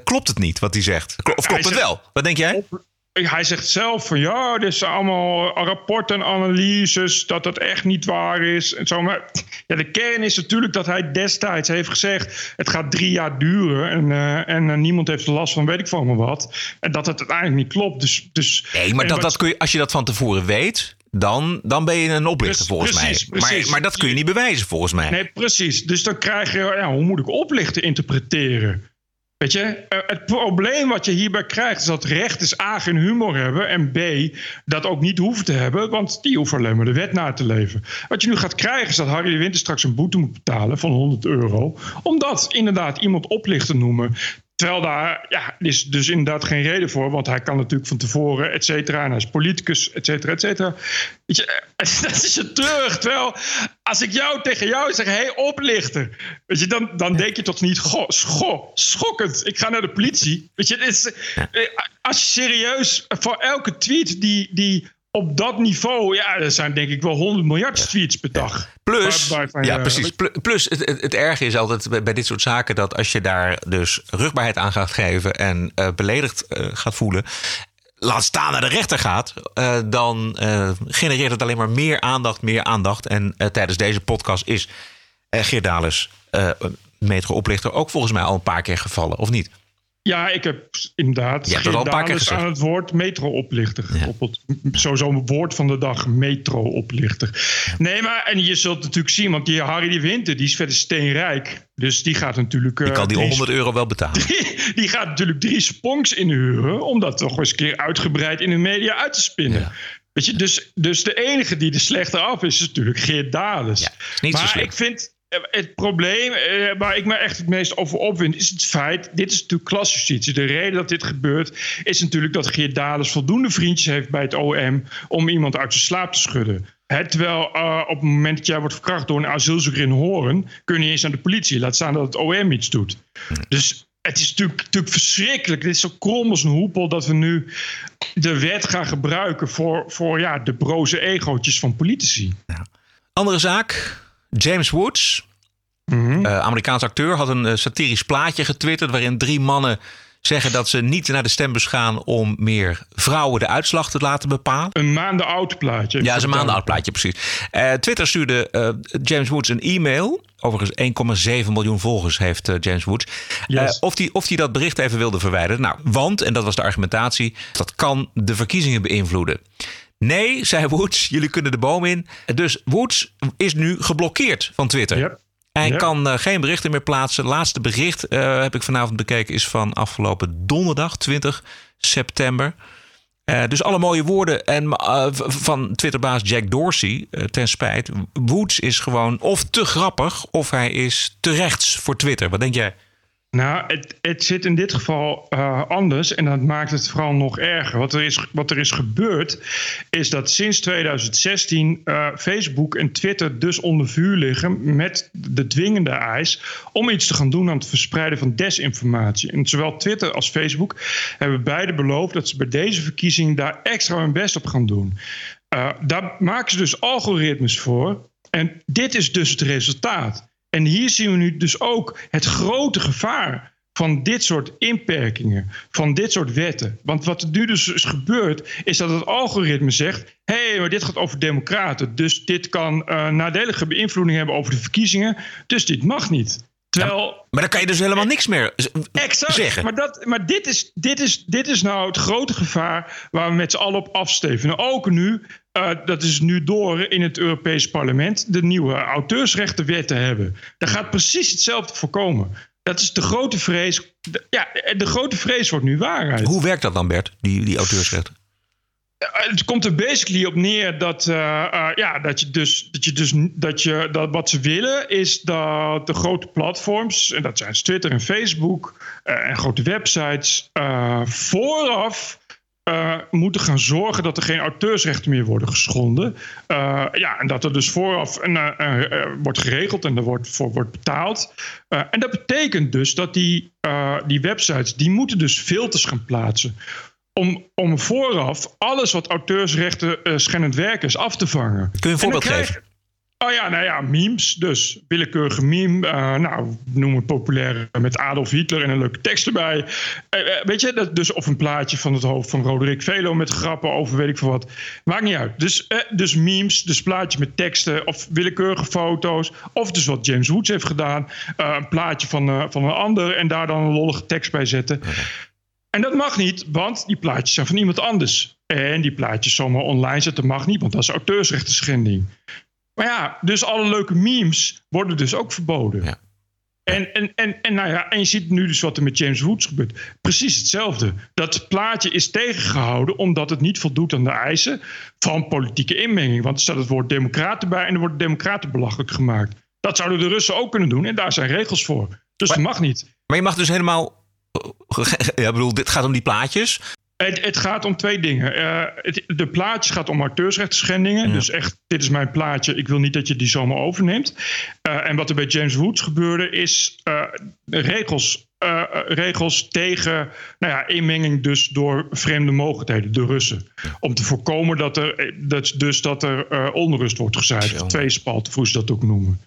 klopt het niet wat hij zegt? Of klopt Hij het zegt- wel? Wat denk jij? Hij zegt zelf van ja, dit zijn allemaal rapporten en analyses, dat dat echt niet waar is. En zo. Maar [tsk] ja, de kern is natuurlijk dat hij destijds heeft gezegd: het gaat drie jaar duren en, eh, en eh, niemand heeft last van, weet ik van me wat. En dat het uiteindelijk niet klopt. Dus, dus, Nee, maar dat, wat- dat kun je, als je dat van tevoren weet, dan, dan ben je een oplichter volgens precies, mij. precies. Maar, maar dat kun je niet bewijzen volgens mij. Nee, precies. Dus dan krijg je, ja, hoe moet ik oplichten interpreteren? Weet je, eh, het probleem wat je hierbij krijgt is dat rechters A geen humor hebben en B dat ook niet hoeven te hebben, want die hoeven alleen maar de wet na te leven. Wat je nu gaat krijgen is dat Harry de Winter straks een boete moet betalen van 100 euro, omdat inderdaad iemand oplichter noemen. Terwijl daar ja, is dus inderdaad geen reden voor, want hij kan natuurlijk van tevoren, et cetera, en hij is politicus, et cetera, et cetera. Weet je, [laughs] dat is het terug. Terwijl als ik jou tegen jou zeg, hé, hey, oplichter, weet je, dan, dan denk je toch niet, goh, schokkend, ik ga naar de politie. Weet je, het is, eh, als je serieus voor elke tweet die, die op dat niveau, ja, er zijn denk ik wel 100 miljard tweets per dag. Plus, Waar- ja, je- precies. Pl- Plus, het, het, het erge is altijd bij, bij dit soort zaken dat als je daar dus rugbaarheid aan gaat geven en eh, beledigd eh, gaat voelen, laat staan naar de rechter gaat, eh, dan genereert het alleen maar meer aandacht, meer aandacht. En tijdens deze podcast is uh, Geert Dales, metro-oplichter, ook volgens mij al een paar keer gevallen, of niet? Ja, ik heb inderdaad Je hebt het al een paar keer Dales gezegd. aan het woord metro-oplichter gekoppeld. Sowieso een woord van de dag, metro-oplichter. Nee, maar en je zult natuurlijk zien, want die Harry de Winter, die is verder steenrijk. Dus die gaat natuurlijk... Die eh, kan die drie- 100 euro wel betalen. [laughs] die gaat natuurlijk drie sponks inhuren... om dat toch eens een keer uitgebreid in de media uit te spinnen. Weet je, dus, dus de enige die er slechter af is, is natuurlijk Geert Dales. niet maar ik vind het probleem eh, waar ik me echt het meest over opwind... is het feit, dit is natuurlijk klasjustitie. De reden dat dit gebeurt is natuurlijk dat Geert Dales... voldoende vriendjes heeft bij het OM om iemand uit zijn slaap te schudden. Terwijl eh, op het moment dat jij wordt verkracht door een asielzoeker in Hoorn... kun je niet eens aan de politie. Laat staan dat het OM iets doet. Dus het is natuurlijk, natuurlijk verschrikkelijk. Dit is zo krom als een hoepel dat we nu de wet gaan gebruiken... voor, voor ja, de broze egootjes van politici. Andere zaak, James Woods, Mhm. eh, Amerikaans acteur, had een eh, satirisch plaatje getwitterd waarin drie mannen zeggen dat ze niet naar de stembus gaan om meer vrouwen de uitslag te laten bepalen. Een maanden oud plaatje. Ja, is een maanden oud plaatje, precies. Eh, Twitter stuurde James Woods een e-mail. Overigens 1,7 miljoen volgers heeft James Woods. Of hij of die dat bericht even wilde verwijderen. Nou, want, en dat was de argumentatie, dat kan de verkiezingen beïnvloeden. Nee, zei Woods, jullie kunnen de boom in. Dus Woods is nu geblokkeerd van Twitter. Hij Yep. kan eh, geen berichten meer plaatsen. Laatste bericht eh, heb ik vanavond bekeken is van afgelopen donderdag 20 september. Eh, dus alle mooie woorden en, van Twitterbaas Jack Dorsey, ten spijt. Woods is gewoon of te grappig of hij is te rechts voor Twitter. Wat denk jij? Nou, het, het zit in dit geval eh, anders en dat maakt het vooral nog erger. Wat er is, wat er is gebeurd, is dat sinds 2016 eh, Facebook en Twitter dus onder vuur liggen met de dwingende eis om iets te gaan doen aan het verspreiden van desinformatie. En zowel Twitter als Facebook hebben beide beloofd dat ze bij deze verkiezing daar extra hun best op gaan doen. Uh, daar maken ze dus algoritmes voor. En dit is dus het resultaat. En hier zien we nu dus ook het grote gevaar van dit soort inperkingen, van dit soort wetten. Want wat er nu dus is gebeurd, is dat het algoritme zegt: hé, hey, maar dit gaat over democraten. Dus dit kan uh, nadelige beïnvloeding hebben over de verkiezingen. Dus dit mag niet. Terwijl, maar dan kan je dus helemaal niks meer exact, zeggen. Maar, dat, maar dit, is, dit, is, dit is nou het grote gevaar waar we met z'n allen op afstevenen. Ook nu, uh, dat is nu door in het Europees Parlement, de nieuwe auteursrechtenwetten hebben. Daar gaat precies hetzelfde voorkomen. Dat is de grote vrees. De, ja, de grote vrees wordt nu waarheid. Hoe werkt dat dan, Bert, die, die auteursrechten? Het komt er basically op neer dat, uh, uh, ja, dat je dus, dat je dus dat je, dat wat ze willen is dat de grote platforms, en dat zijn Twitter en Facebook uh, en grote websites, vooraf uh, moeten gaan zorgen dat er geen auteursrechten meer worden geschonden. Uh, ja, en dat er dus vooraf een, uh, wordt geregeld en er wordt voor wordt betaald. en dat betekent dus dat die, die websites, die moeten dus filters gaan plaatsen. Om, om vooraf alles wat auteursrechten schendend werk is af te vangen. Kun je een voorbeeld geven? Oh ja, nou ja, memes dus. Willekeurige meme. Uh, nou, noem het populair met Adolf Hitler en een leuke tekst erbij. Uh, weet je, dat, dus, of een plaatje van het hoofd van Roderick Velo met grappen over weet ik veel wat. Maakt niet uit. Dus, dus memes, dus plaatje met teksten of willekeurige foto's. Of dus wat James Woods heeft gedaan. een plaatje van, van een ander en daar dan een lollige tekst bij zetten. En dat mag niet, want die plaatjes zijn van iemand anders. En die plaatjes zomaar online zetten mag niet, want dat is auteursrechten schending. Maar ja, dus alle leuke memes worden dus ook verboden. Ja. En, en, en, en, nou ja, en je ziet nu dus wat er met James Woods gebeurt. Precies hetzelfde. Dat plaatje is tegengehouden omdat het niet voldoet aan de eisen van politieke inmenging. Want er staat het woord democraten bij en er worden democraten belachelijk gemaakt. Dat zouden de Russen ook kunnen doen en daar zijn regels voor. Dus maar, dat mag niet. Maar je mag dus helemaal. Ja, bedoel, dit gaat om die plaatjes. Het, het, gaat om twee dingen. Uh, het, de plaatjes gaat om auteursrechtsschendingen. Ja. Dus echt, dit is mijn plaatje. Ik wil niet dat je die zomaar overneemt. Uh, en wat er bij James Woods gebeurde, is uh, regels, regels tegen nou ja, inmenging dus door vreemde mogelijkheden, de Russen. Om te voorkomen dat er, dat, dus dat er onrust wordt gezaaid. Twee spalten, hoe ze dat ook noemen.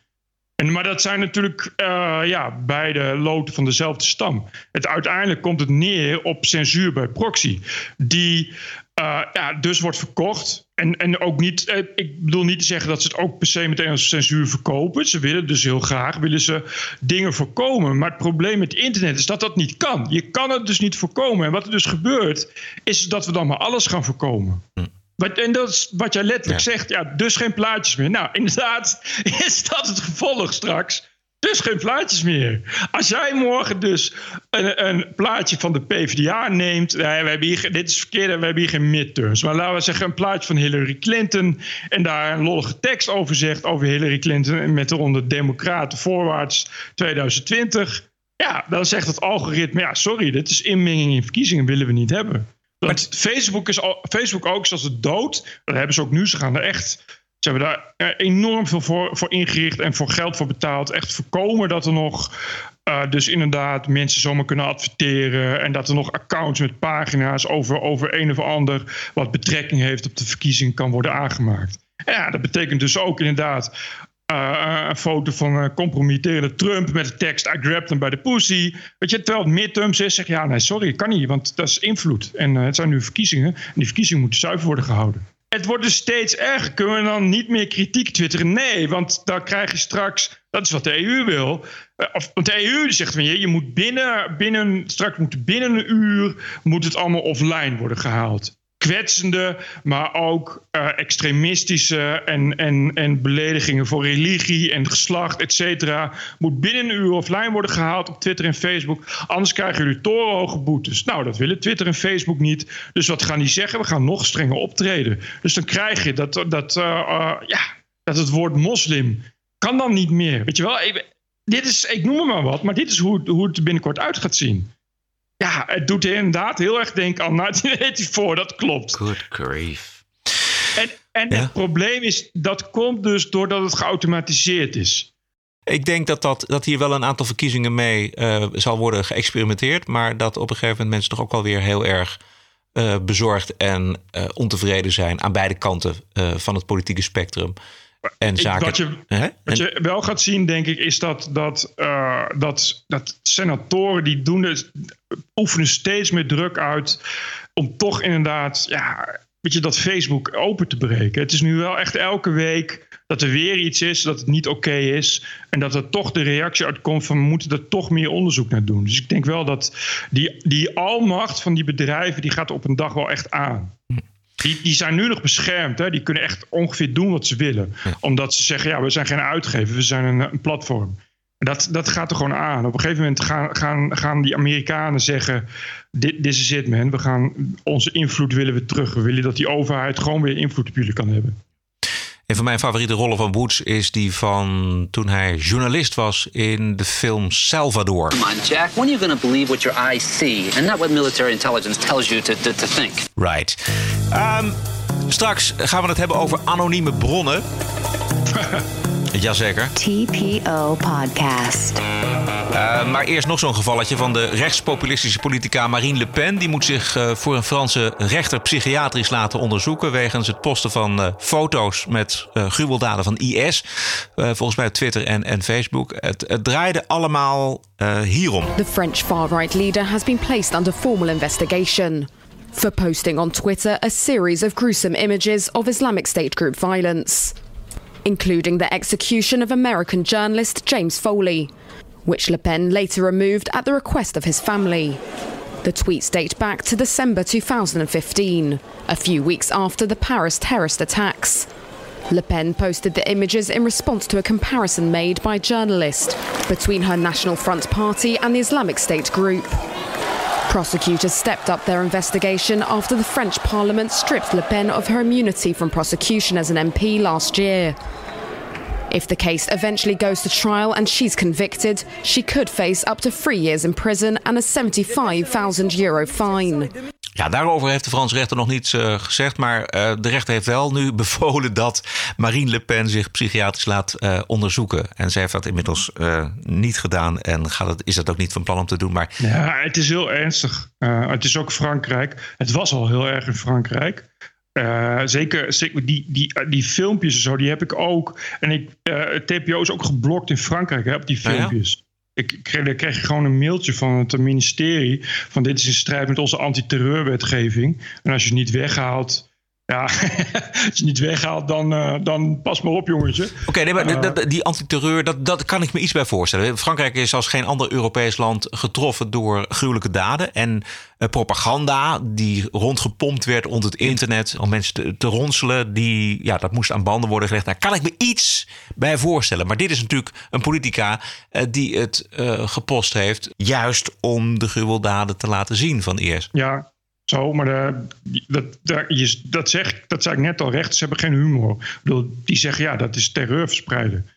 En, maar dat zijn natuurlijk uh, ja, beide loten van dezelfde stam. Het, uiteindelijk komt het neer op censuur bij proxy. Die uh, ja, dus wordt verkocht. En, en ook niet, uh, ik bedoel niet te zeggen dat ze het ook per se meteen als censuur verkopen. Ze willen dus heel graag willen ze dingen voorkomen. Maar het probleem met internet is dat dat niet kan. Je kan het dus niet voorkomen. En wat er dus gebeurt, is dat we dan maar alles gaan voorkomen. Hm. Wat, en dat is wat jij letterlijk ja. zegt. Ja, dus geen plaatjes meer. Nou, [laughs] inderdaad is dat het gevolg straks. Dus geen plaatjes meer. Als jij morgen dus een, een plaatje van de PvdA neemt. Nee, we hebben hier, dit is verkeerd, we hebben hier geen midterms. Maar laten we zeggen een plaatje van Hillary Clinton. En daar een lollige tekst over zegt over Hillary Clinton. Met eronder Democraten voorwaarts 2020. Ja, dan zegt het algoritme. Ja, sorry, dit is inmenging in verkiezingen, willen we niet hebben. Want Facebook is Facebook ook, zoals het dood. Dat hebben ze ook nu. Ze gaan er echt. Ze hebben daar enorm veel voor, voor ingericht en voor geld voor betaald. Echt voorkomen dat er nog. Uh, dus inderdaad, mensen zomaar kunnen adverteren. En dat er nog accounts met pagina's over, over een of ander. wat betrekking heeft op de verkiezing kan worden aangemaakt. Ja, dat betekent dus ook inderdaad. Uh, een foto van een compromitterende Trump met de tekst I grabbed him by the pussy. Weet je, terwijl het midterms is, zeg je ja, nee, sorry, kan niet, want dat is invloed. En uh, het zijn nu verkiezingen en die verkiezingen moeten zuiver worden gehouden. Het wordt dus steeds erger. Kunnen we dan niet meer kritiek twitteren? Nee, want dan krijg je straks, dat is wat de EU wil. Of, want de EU zegt van je, je moet binnen, binnen, straks moet binnen een uur moet het allemaal offline worden gehaald kwetsende, maar ook uh, extremistische en, en, en beledigingen voor religie en geslacht, et cetera, moet binnen een uur offline worden gehaald op Twitter en Facebook. Anders krijgen jullie torenhoge boetes. Nou, dat willen Twitter en Facebook niet. Dus wat gaan die zeggen? We gaan nog strenger optreden. Dus dan krijg je dat, dat, uh, uh, ja, dat het woord moslim kan dan niet meer. Weet je wel, dit is, ik noem maar wat, maar dit is hoe, hoe het binnenkort uit gaat zien. Ja, het doet inderdaad heel erg denken aan 1984, [laughs] dat klopt. Good grief. En, en ja? het probleem is, dat komt dus doordat het geautomatiseerd is. Ik denk dat, dat, dat hier wel een aantal verkiezingen mee uh, zal worden geëxperimenteerd. Maar dat op een gegeven moment mensen toch ook wel weer heel erg eh, bezorgd en eh, ontevreden zijn aan beide kanten eh, van het politieke spectrum. En Ik- zaken. wat je, wat En- je wel gaat zien, denk ik, is dat, dat, eh, dat, dat senatoren die doen dus, oefenen steeds meer druk uit om toch inderdaad, ja, weet je, dat Facebook open te breken. Het is nu wel echt elke week dat er weer iets is, dat het niet oké is. En dat er toch de reactie uitkomt van we moeten er toch meer onderzoek naar doen. Dus ik denk wel dat die, die almacht van die bedrijven, die gaat op een dag wel echt aan. Die, die zijn nu nog beschermd. Hè? Die kunnen echt ongeveer doen wat ze willen. Omdat ze zeggen, ja, we zijn geen uitgever, we zijn een, een platform. Dat, dat gaat er gewoon aan. Op een gegeven moment gaan, gaan, gaan die Amerikanen zeggen... dit is it, man. We gaan, onze invloed willen we terug. We willen dat die overheid gewoon weer invloed op jullie kan hebben. Een van mijn favoriete rollen van Woods is die van toen hij journalist was in de film Salvador. Come on, Jack. When are you going to believe what your eyes see and not what military intelligence tells you to, to, to think? Right. Ehm, straks gaan we het hebben over anonieme bronnen. [laughs] Jazeker. TPO Podcast. Uh, maar eerst nog zo'n gevalletje van de rechtspopulistische politica Marine Le Pen. Die moet zich uh, voor een Franse rechter psychiatrisch laten onderzoeken. wegens het posten van uh, foto's met gruweldaden van IS. volgens mij op Twitter en, en Facebook. Het, het draaide allemaal hierom. The French far-right leader has been placed under formal investigation. For posting on Twitter a series of gruesome images of Islamic State group violence, including the execution of American journalist James Foley, which Le Pen later removed at the request of his family. The tweets date back to December 2015, a few weeks after the Paris terrorist attacks. Le Pen posted the images in response to a comparison made by journalists between her National Front Party and the Islamic State group. Prosecutors stepped up their investigation after the French Parliament stripped Le Pen of her immunity from prosecution as an MP last year. If the case eventually goes to trial and she's convicted, she could face up to three years in prison and a 75,000 euro fine. Ja, daarover heeft de Franse rechter nog niets uh, gezegd. Maar uh, de rechter heeft wel nu [laughs] bevolen dat Marine Le Pen zich psychiatrisch laat uh, onderzoeken. En zij heeft dat inmiddels niet gedaan en gaat het, is dat ook niet van plan om te doen. Maar... Ja, het is heel ernstig. het is ook Frankrijk. Het was al heel erg in Frankrijk. Uh, zeker, zeker die, die, die filmpjes en zo, die heb ik ook. En ik, uh, TPO is ook geblokt in Frankrijk hè, op die filmpjes. Ik kreeg gewoon een mailtje van het ministerie... van dit is in strijd met onze antiterreurwetgeving. En als je het niet weghaalt... Ja, [laughs] als je niet weghaalt, dan, uh, dan pas maar op, jongetje. Oké, okay, nee, maar uh, die antiterreur, dat, dat kan ik me iets bij voorstellen. Frankrijk is als geen ander Europees land getroffen door gruwelijke daden. En uh, propaganda die rondgepompt werd onder het internet... om mensen te, te, ronselen, die, ja, dat moest aan banden worden gelegd. Daar kan ik me iets bij voorstellen. Maar dit is natuurlijk een politica die het gepost heeft... juist om de gruweldaden te laten zien van eerst. Ja, zo, maar de, dat, dat, je, dat, zeg, dat zei ik net al, rechters hebben geen humor. Ik bedoel, die zeggen ja, dat is terreur verspreiden.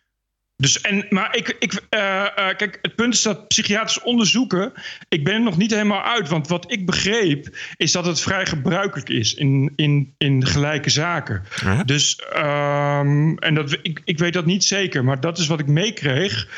Dus, en, maar ik, ik, uh, uh, kijk, het punt is dat psychiatrisch onderzoeken. Ik ben er nog niet helemaal uit. Want wat ik begreep, is dat het vrij gebruikelijk is in, in, in gelijke zaken. Dus, um, en dat, ik, ik weet dat niet zeker, maar dat is wat ik meekreeg.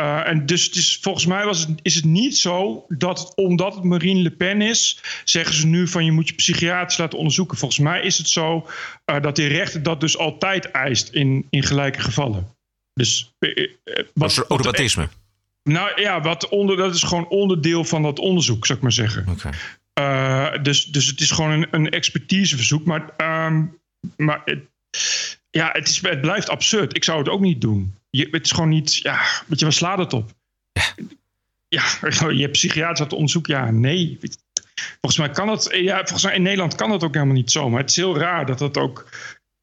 Uh, en dus volgens mij was het, is het niet zo dat omdat het Marine Le Pen is, zeggen ze nu van je moet je psychiatrisch laten onderzoeken. Volgens mij is het zo uh, dat de rechter dat dus altijd eist in, in gelijke gevallen. Dus uh, wat, automatisme. Nou ja, wat onder, dat is gewoon onderdeel van dat onderzoek, zou ik maar zeggen. Okay. dus, dus het is gewoon een, een expertiseverzoek. Maar, um, maar het, ja, het, is, het blijft absurd. Ik zou het ook niet doen. Je, het is gewoon niet, ja, weet je, waar slaat het op? Ja, [laughs] je hebt psychiatrisch laten onderzoeken. Ja, nee. Volgens mij kan het, ja, volgens mij in Nederland kan dat ook helemaal niet zo. Maar het is heel raar dat het ook,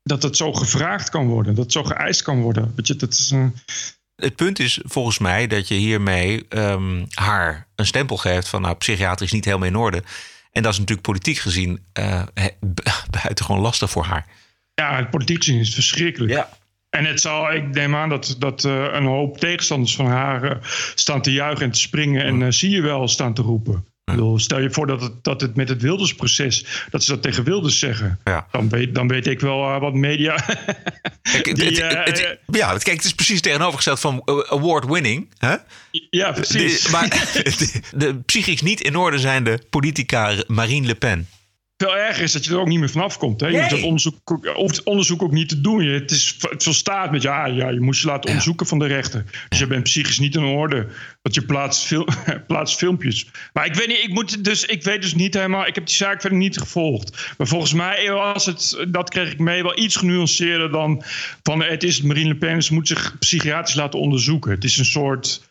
dat het zo gevraagd kan worden. Dat het zo geëist kan worden. Weet je, dat is... Uh... Het punt is volgens mij dat je hiermee um, haar een stempel geeft van nou, psychiatrisch niet helemaal in orde. En dat is natuurlijk politiek gezien uh, [laughs] buitengewoon lastig voor haar. Ja, politiek gezien is het verschrikkelijk. Ja. En het zal, ik neem aan dat, dat uh, een hoop tegenstanders van haar uh, staan te juichen en te springen. En uh, zie je wel staan te roepen. Ja. Bedoel, stel je voor dat het, dat het met het Wildersproces, dat ze dat tegen Wilders zeggen. Ja. Dan, weet, dan weet ik wel wat media. [laughs] Kijk, die, het, het, het, ja, kijk, het is precies tegenovergesteld van award-winning. Hè? Ja, precies. De, maar [laughs] de, de psychisch niet in orde zijnde politica Marine Le Pen. Veel erger is dat je er ook niet meer vanaf komt. Hè? Je hoeft dat onderzoek, het onderzoek ook niet te doen. Je, het, is, het volstaat met ja, ja, je moest je laten onderzoeken van de rechter. Dus je bent psychisch niet in orde. Want je plaatst, fil [laughs] plaatst filmpjes. Maar ik weet niet, ik, moet dus, ik weet dus niet helemaal. Ik heb die zaak verder niet gevolgd. Maar volgens mij was het, dat kreeg ik mee, wel iets genuanceerder dan van het is Marine Le Pen. Ze moet zich psychiatrisch laten onderzoeken. Het is een soort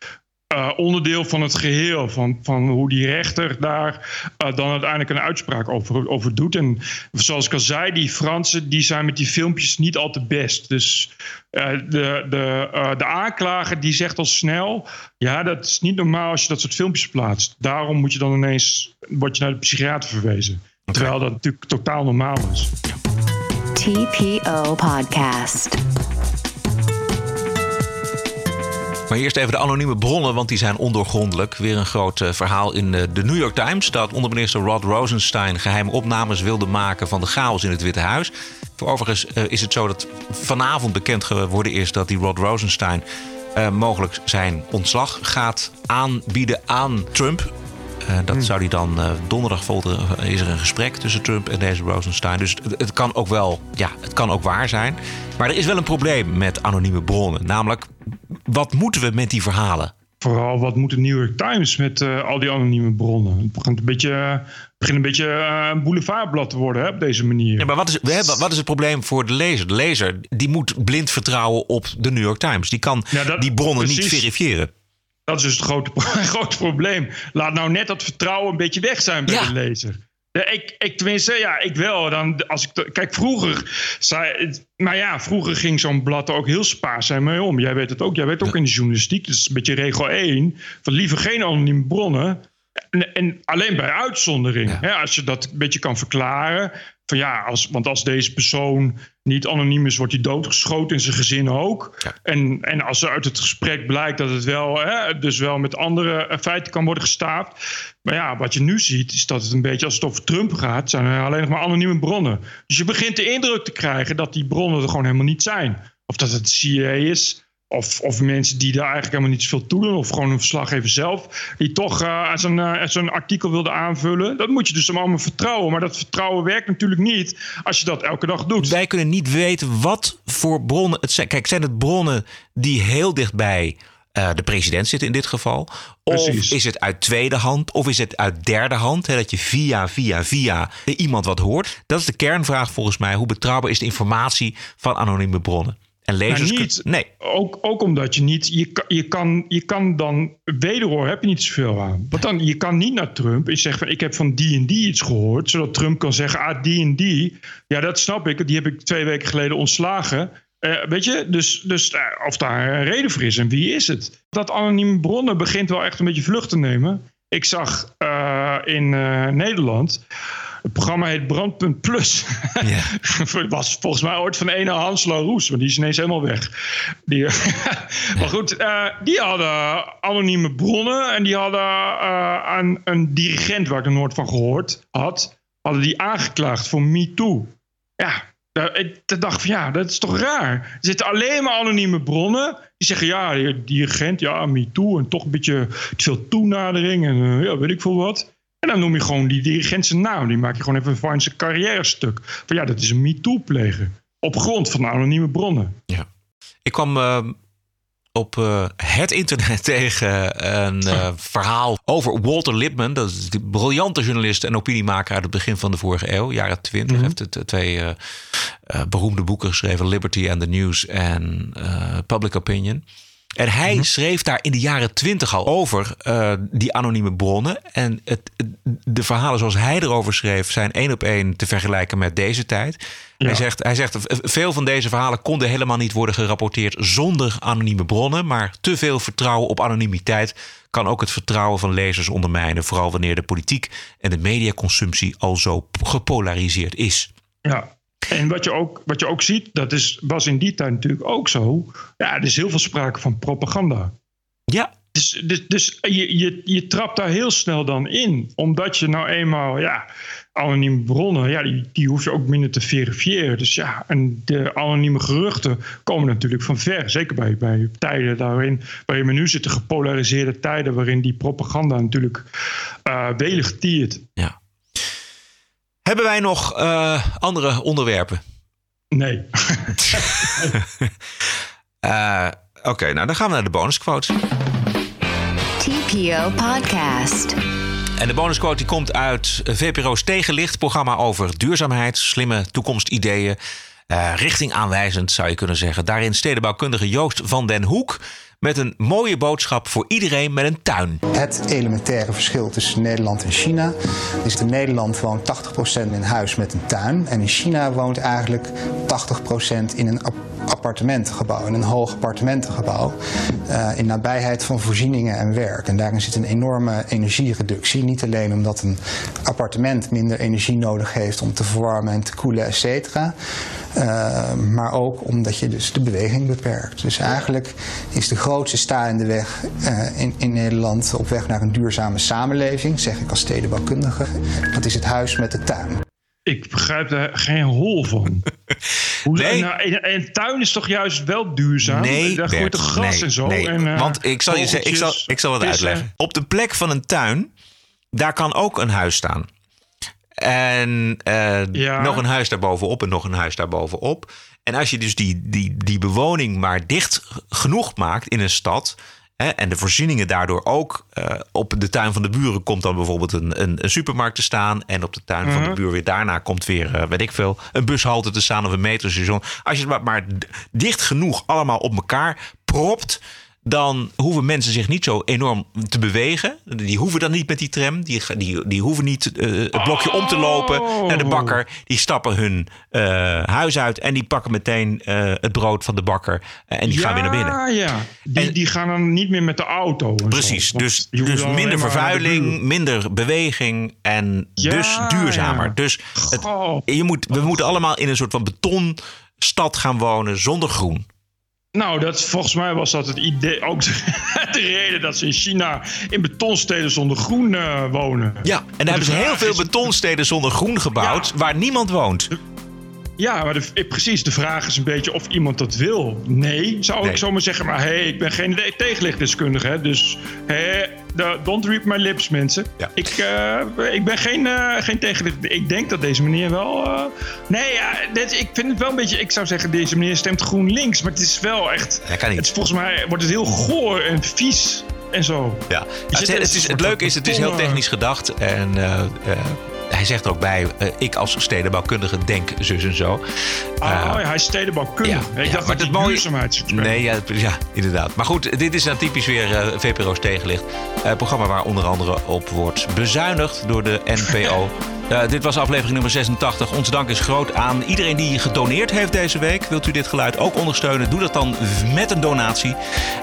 eh, onderdeel van het geheel. Van, van hoe die rechter daar eh, dan uiteindelijk een uitspraak over, over doet. En zoals ik al zei, die Fransen die zijn met die filmpjes niet al te best. Dus eh, de, de, eh, de aanklager die zegt al snel... ja, dat is niet normaal als je dat soort filmpjes plaatst. Daarom moet je dan ineens... word je naar de psychiater verwezen. Terwijl dat natuurlijk totaal normaal is. TPO Podcast. Maar eerst even de anonieme bronnen, want die zijn ondoorgrondelijk. Weer een groot eh, verhaal in eh, de New York Times... dat onderminister Rod Rosenstein geheime opnames wilde maken... van de chaos in het Witte Huis. Voor overigens eh, is het zo dat vanavond bekend geworden is... dat die Rod Rosenstein mogelijk zijn ontslag gaat aanbieden aan Trump... Dat zou hij dan donderdag volgen. Is er een gesprek tussen Trump en deze Rosenstein. Dus het, het kan ook wel, ja, het kan ook waar zijn. Maar er is wel een probleem met anonieme bronnen. Namelijk, wat moeten we met die verhalen? Vooral wat moet de New York Times met eh, al die anonieme bronnen? Het begint een beetje, het begint een, beetje eh, een boulevardblad te worden hè, op deze manier. Ja, maar wat is, we hebben, wat is het probleem voor de lezer? De lezer die moet blind vertrouwen op de New York Times. Die kan Ja, dat- die bronnen niet verifiëren. Dat is dus het grote, [laughs] grote probleem. Laat nou net dat vertrouwen een beetje weg zijn bij de lezer. Ja, ik, ik tenminste, ja, ik wel. Dan, als ik, kijk, vroeger, zei, maar ja, vroeger ging zo'n blad er ook heel spaarzaam mee om. Jij weet het ook, jij weet ook in de journalistiek. Dat is een beetje regel 1. Van liever geen anonieme bronnen. En, en alleen bij uitzondering. Hè, als je dat een beetje kan verklaren. Van ja, als, want als deze persoon niet anoniem is, wordt hij doodgeschoten en zijn gezin ook. En, en als er uit het gesprek blijkt dat het wel, hè, dus wel met andere eh, feiten kan worden gestaapt. Maar ja, wat je nu ziet, is dat het een beetje als het over Trump gaat, zijn er alleen nog maar anonieme bronnen. Dus je begint de indruk te krijgen dat die bronnen er gewoon helemaal niet zijn. Of dat het CIA is. Of, of mensen die daar eigenlijk helemaal niet zoveel toe doen. Of gewoon een verslaggever zelf. Die toch eh, zo'n eh, zo'n artikel wilde aanvullen. Dat moet je dus allemaal vertrouwen. Maar dat vertrouwen werkt natuurlijk niet als je dat elke dag doet. Wij kunnen niet weten wat voor bronnen het zijn. Kijk, zijn het bronnen die heel dichtbij eh, de president zitten in dit geval? Of Precies. is het uit tweede hand? Of is het uit derde hand? Hè, dat je via, via, via iemand wat hoort? Dat is de kernvraag volgens mij. Hoe betrouwbaar is de informatie van anonieme bronnen? En lezers Maar kun- niet. Nee. Ook, ook omdat je niet. Je, kan- je, kan, je kan dan. Wederhoor heb je niet zoveel aan. Want dan, je kan niet naar Trump en zeggen van. Ik heb van die en die iets gehoord. Zodat Trump kan zeggen. Ah, die en die. Ja, dat snap ik. Die heb ik twee weken geleden ontslagen. Eh, weet je, dus, dus eh, of daar een reden voor is en wie is het? Dat anonieme bronnen begint wel echt een beetje vlucht te nemen. Ik zag eh, in Nederland. Het programma heet Brandpunt Plus. Het [laughs] was volgens mij ooit van de ene Hans Laroes, maar die is ineens helemaal weg. Die, [laughs] maar goed, eh, die hadden anonieme bronnen en die hadden eh, aan een dirigent waar ik er nooit van gehoord had, hadden die aangeklaagd voor MeToo. Ja, ik dacht van ja, dat is toch raar. Er zitten alleen maar anonieme bronnen. Die zeggen ja, die dirigent, ja, MeToo en toch een beetje te veel toenadering en eh, ja, weet ik veel wat. En dan noem je gewoon die dirigent zijn naam. Die maak je gewoon even van zijn carrière stuk. Van ja, dat is een MeToo-pleger. Op grond van anonieme bronnen. Ik kwam eh, op eh, het internet [laughs] tegen een eh, verhaal over Walter Lippmann. Dat is die briljante journalist en opiniemaker uit het begin van de vorige eeuw, jaren 20. Hij heeft het, twee eh, eh, beroemde boeken geschreven: Liberty and the News en Public Opinion. En hij schreef daar in de jaren twintig al over eh, die anonieme bronnen. En het, de verhalen zoals hij erover schreef zijn één op één te vergelijken met deze tijd. Hij, zegt, hij zegt, veel van deze verhalen konden helemaal niet worden gerapporteerd zonder anonieme bronnen. Maar te veel vertrouwen op anonimiteit kan ook het vertrouwen van lezers ondermijnen. Vooral wanneer de politiek en de mediaconsumptie al zo gepolariseerd is. Ja. En wat je ook, wat je ook ziet, dat is, was in die tijd natuurlijk ook zo. Ja, er is heel veel sprake van propaganda. Ja. Dus, dus, dus je, je, je trapt daar heel snel dan in. Omdat je nou eenmaal, ja, anonieme bronnen, ja, die, die hoef je ook minder te verifiëren. Dus ja, en de anonieme geruchten komen natuurlijk van ver. Zeker bij, bij tijden daarin, waarin we nu zitten, gepolariseerde tijden, waarin die propaganda natuurlijk eh welig tiert. Ja. Hebben wij nog eh, andere onderwerpen? Nee. Uh, [laughs] [laughs] Oké, nou dan gaan we naar de bonusquote. TPO Podcast. En de bonusquote die komt uit VPRO's Tegenlicht, programma over duurzaamheid, slimme toekomstideeën, uh, richtingaanwijzend zou je kunnen zeggen. Daarin stedenbouwkundige Joost van den Hoek met een mooie boodschap voor iedereen met een tuin. Het elementaire verschil tussen Nederland en China is dat in Nederland woont 80% in huis met een tuin. En in China woont eigenlijk 80% in een appartementengebouw, in een hoog appartementengebouw. Uh, in nabijheid van voorzieningen en werk. En daarin zit een enorme energiereductie. Niet alleen omdat een appartement minder energie nodig heeft om te verwarmen en te koelen, et cetera. Uh, maar ook omdat je dus de beweging beperkt. Dus eigenlijk is de grootste sta in de weg uh, in, in Nederland op weg naar een duurzame samenleving, zeg ik als stedenbouwkundige. Dat is het huis met de tuin. Ik begrijp daar geen hol van. [laughs] Hoe, nee. nou, een, een, tuin is toch juist wel duurzaam? Nee, Daar groeit toch gras nee, en zo. Nee. En, uh, Want ik zal, je zeggen, ik, zal, ik zal het uitleggen. Op de plek van een tuin, daar kan ook een huis staan. En uh, ja. nog een huis daarbovenop en nog een huis daarbovenop. En als je dus die, die, die bewoning maar dicht genoeg maakt in een stad. Hè, en de voorzieningen daardoor ook. Uh, op de tuin van de buren komt dan bijvoorbeeld een, een, een supermarkt te staan. En op de tuin mm -hmm. van de buur weer daarna komt weer, uh, weet ik veel, een bushalte te staan of een metrostation. Als je het maar dicht genoeg allemaal op elkaar propt dan hoeven mensen zich niet zo enorm te bewegen. Die hoeven dan niet met die tram. Die, die, die hoeven niet uh, het blokje om te lopen naar de bakker. Die stappen hun uh, huis uit en die pakken meteen uh, het brood van de bakker. en die ja, gaan weer naar binnen. Ja, die, en, die gaan dan niet meer met de auto. Precies, zo. dus, dus minder vervuiling, minder beweging en ja, dus duurzamer. Ja. Dus het, je moet, we moeten allemaal in een soort van betonstad gaan wonen zonder groen. Nou, dat, volgens mij was dat het idee, ook de, [laughs] de reden dat ze in China in betonsteden zonder groen uh, wonen. Ja, en daar hebben ze heel veel betonsteden zonder groen gebouwd ja. waar niemand woont. Ja, maar de, precies. De vraag is een beetje of iemand dat wil. Nee, zou nee. ik zomaar zeggen. Maar hé, hey, ik ben geen tegenlichtdeskundige. Hè, dus hey, don't read my lips, mensen. Ja. Ik, uh, ik ben geen, uh, geen tegenlicht. Ik denk dat deze meneer wel... Uh, nee, ja, dit, ik vind het wel een beetje... Ik zou zeggen, deze meneer stemt GroenLinks. Maar het is wel echt... Ja, kan niet. Het is, volgens mij wordt het heel goor en vies en zo. Ja, het, het, het, is, het leuke is, het is heel technisch gedacht. En hij zegt er ook bij, uh, ik als stedenbouwkundige denk zus en zo. Uh, oh, ja, hij is stedenbouwkundige. Ja, ik ja, dacht maar dat het mooie... Nee, ja, ja, inderdaad. Maar goed, dit is dan typisch weer uh, VPRO's Tegenlicht. Programma waar onder andere op wordt bezuinigd door de NPO. [laughs] Uh, dit was aflevering nummer 86. Onze dank is groot aan iedereen die gedoneerd heeft deze week. Wilt u dit geluid ook ondersteunen? Doe dat dan met een donatie.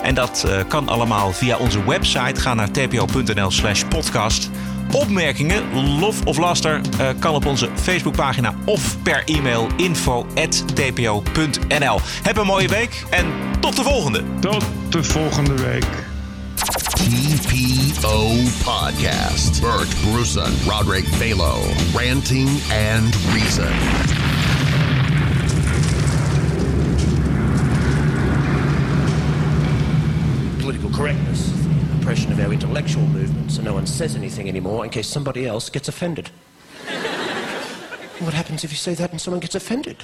En dat uh, kan allemaal via onze website. Ga naar tpo.nl slash podcast. Opmerkingen, lof of laster uh, kan op onze Facebookpagina of per e-mail info.tpo.nl. Heb een mooie week en tot de volgende. Tot de volgende week. TPO Podcast. Bert Bruson, Roderick Balo, Ranting and Reason. Political correctness. the oppression of our intellectual movement, so no one says anything anymore in case somebody else gets offended. what happens if you say that and someone gets offended?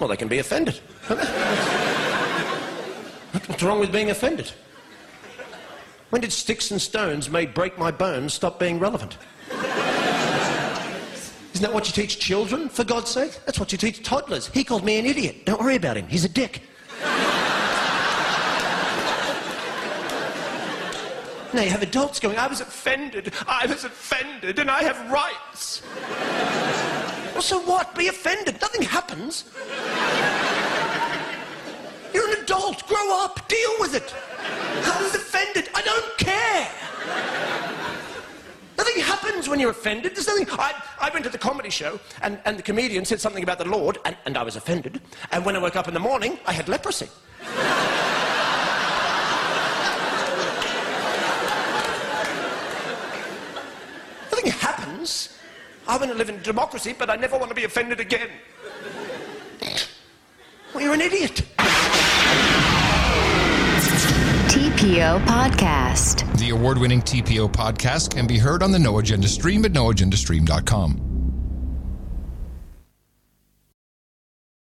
Well, they can be offended. [laughs] What's wrong with being offended? When did sticks and stones may break my bones stop being relevant? Isn't that what you teach children, for God's sake? That's what you teach toddlers. He called me an idiot. Don't worry about him. He's a dick. Now you have adults going, I was offended, I was offended, and I have rights. well, so what? Be offended. Nothing happens. You're an adult. Grow up. Deal with it. I was offended. I don't care. Nothing happens when you're offended. There's nothing. I, I went to the comedy show, and, and the comedian said something about the Lord, and, and I was offended. And when I woke up in the morning, I had leprosy. Nothing happens. I want to live in democracy, but I never want to be offended again. Well, you're an idiot. TPO Podcast. The award winning TPO podcast can be heard on the No Agenda stream at noagendastream.com.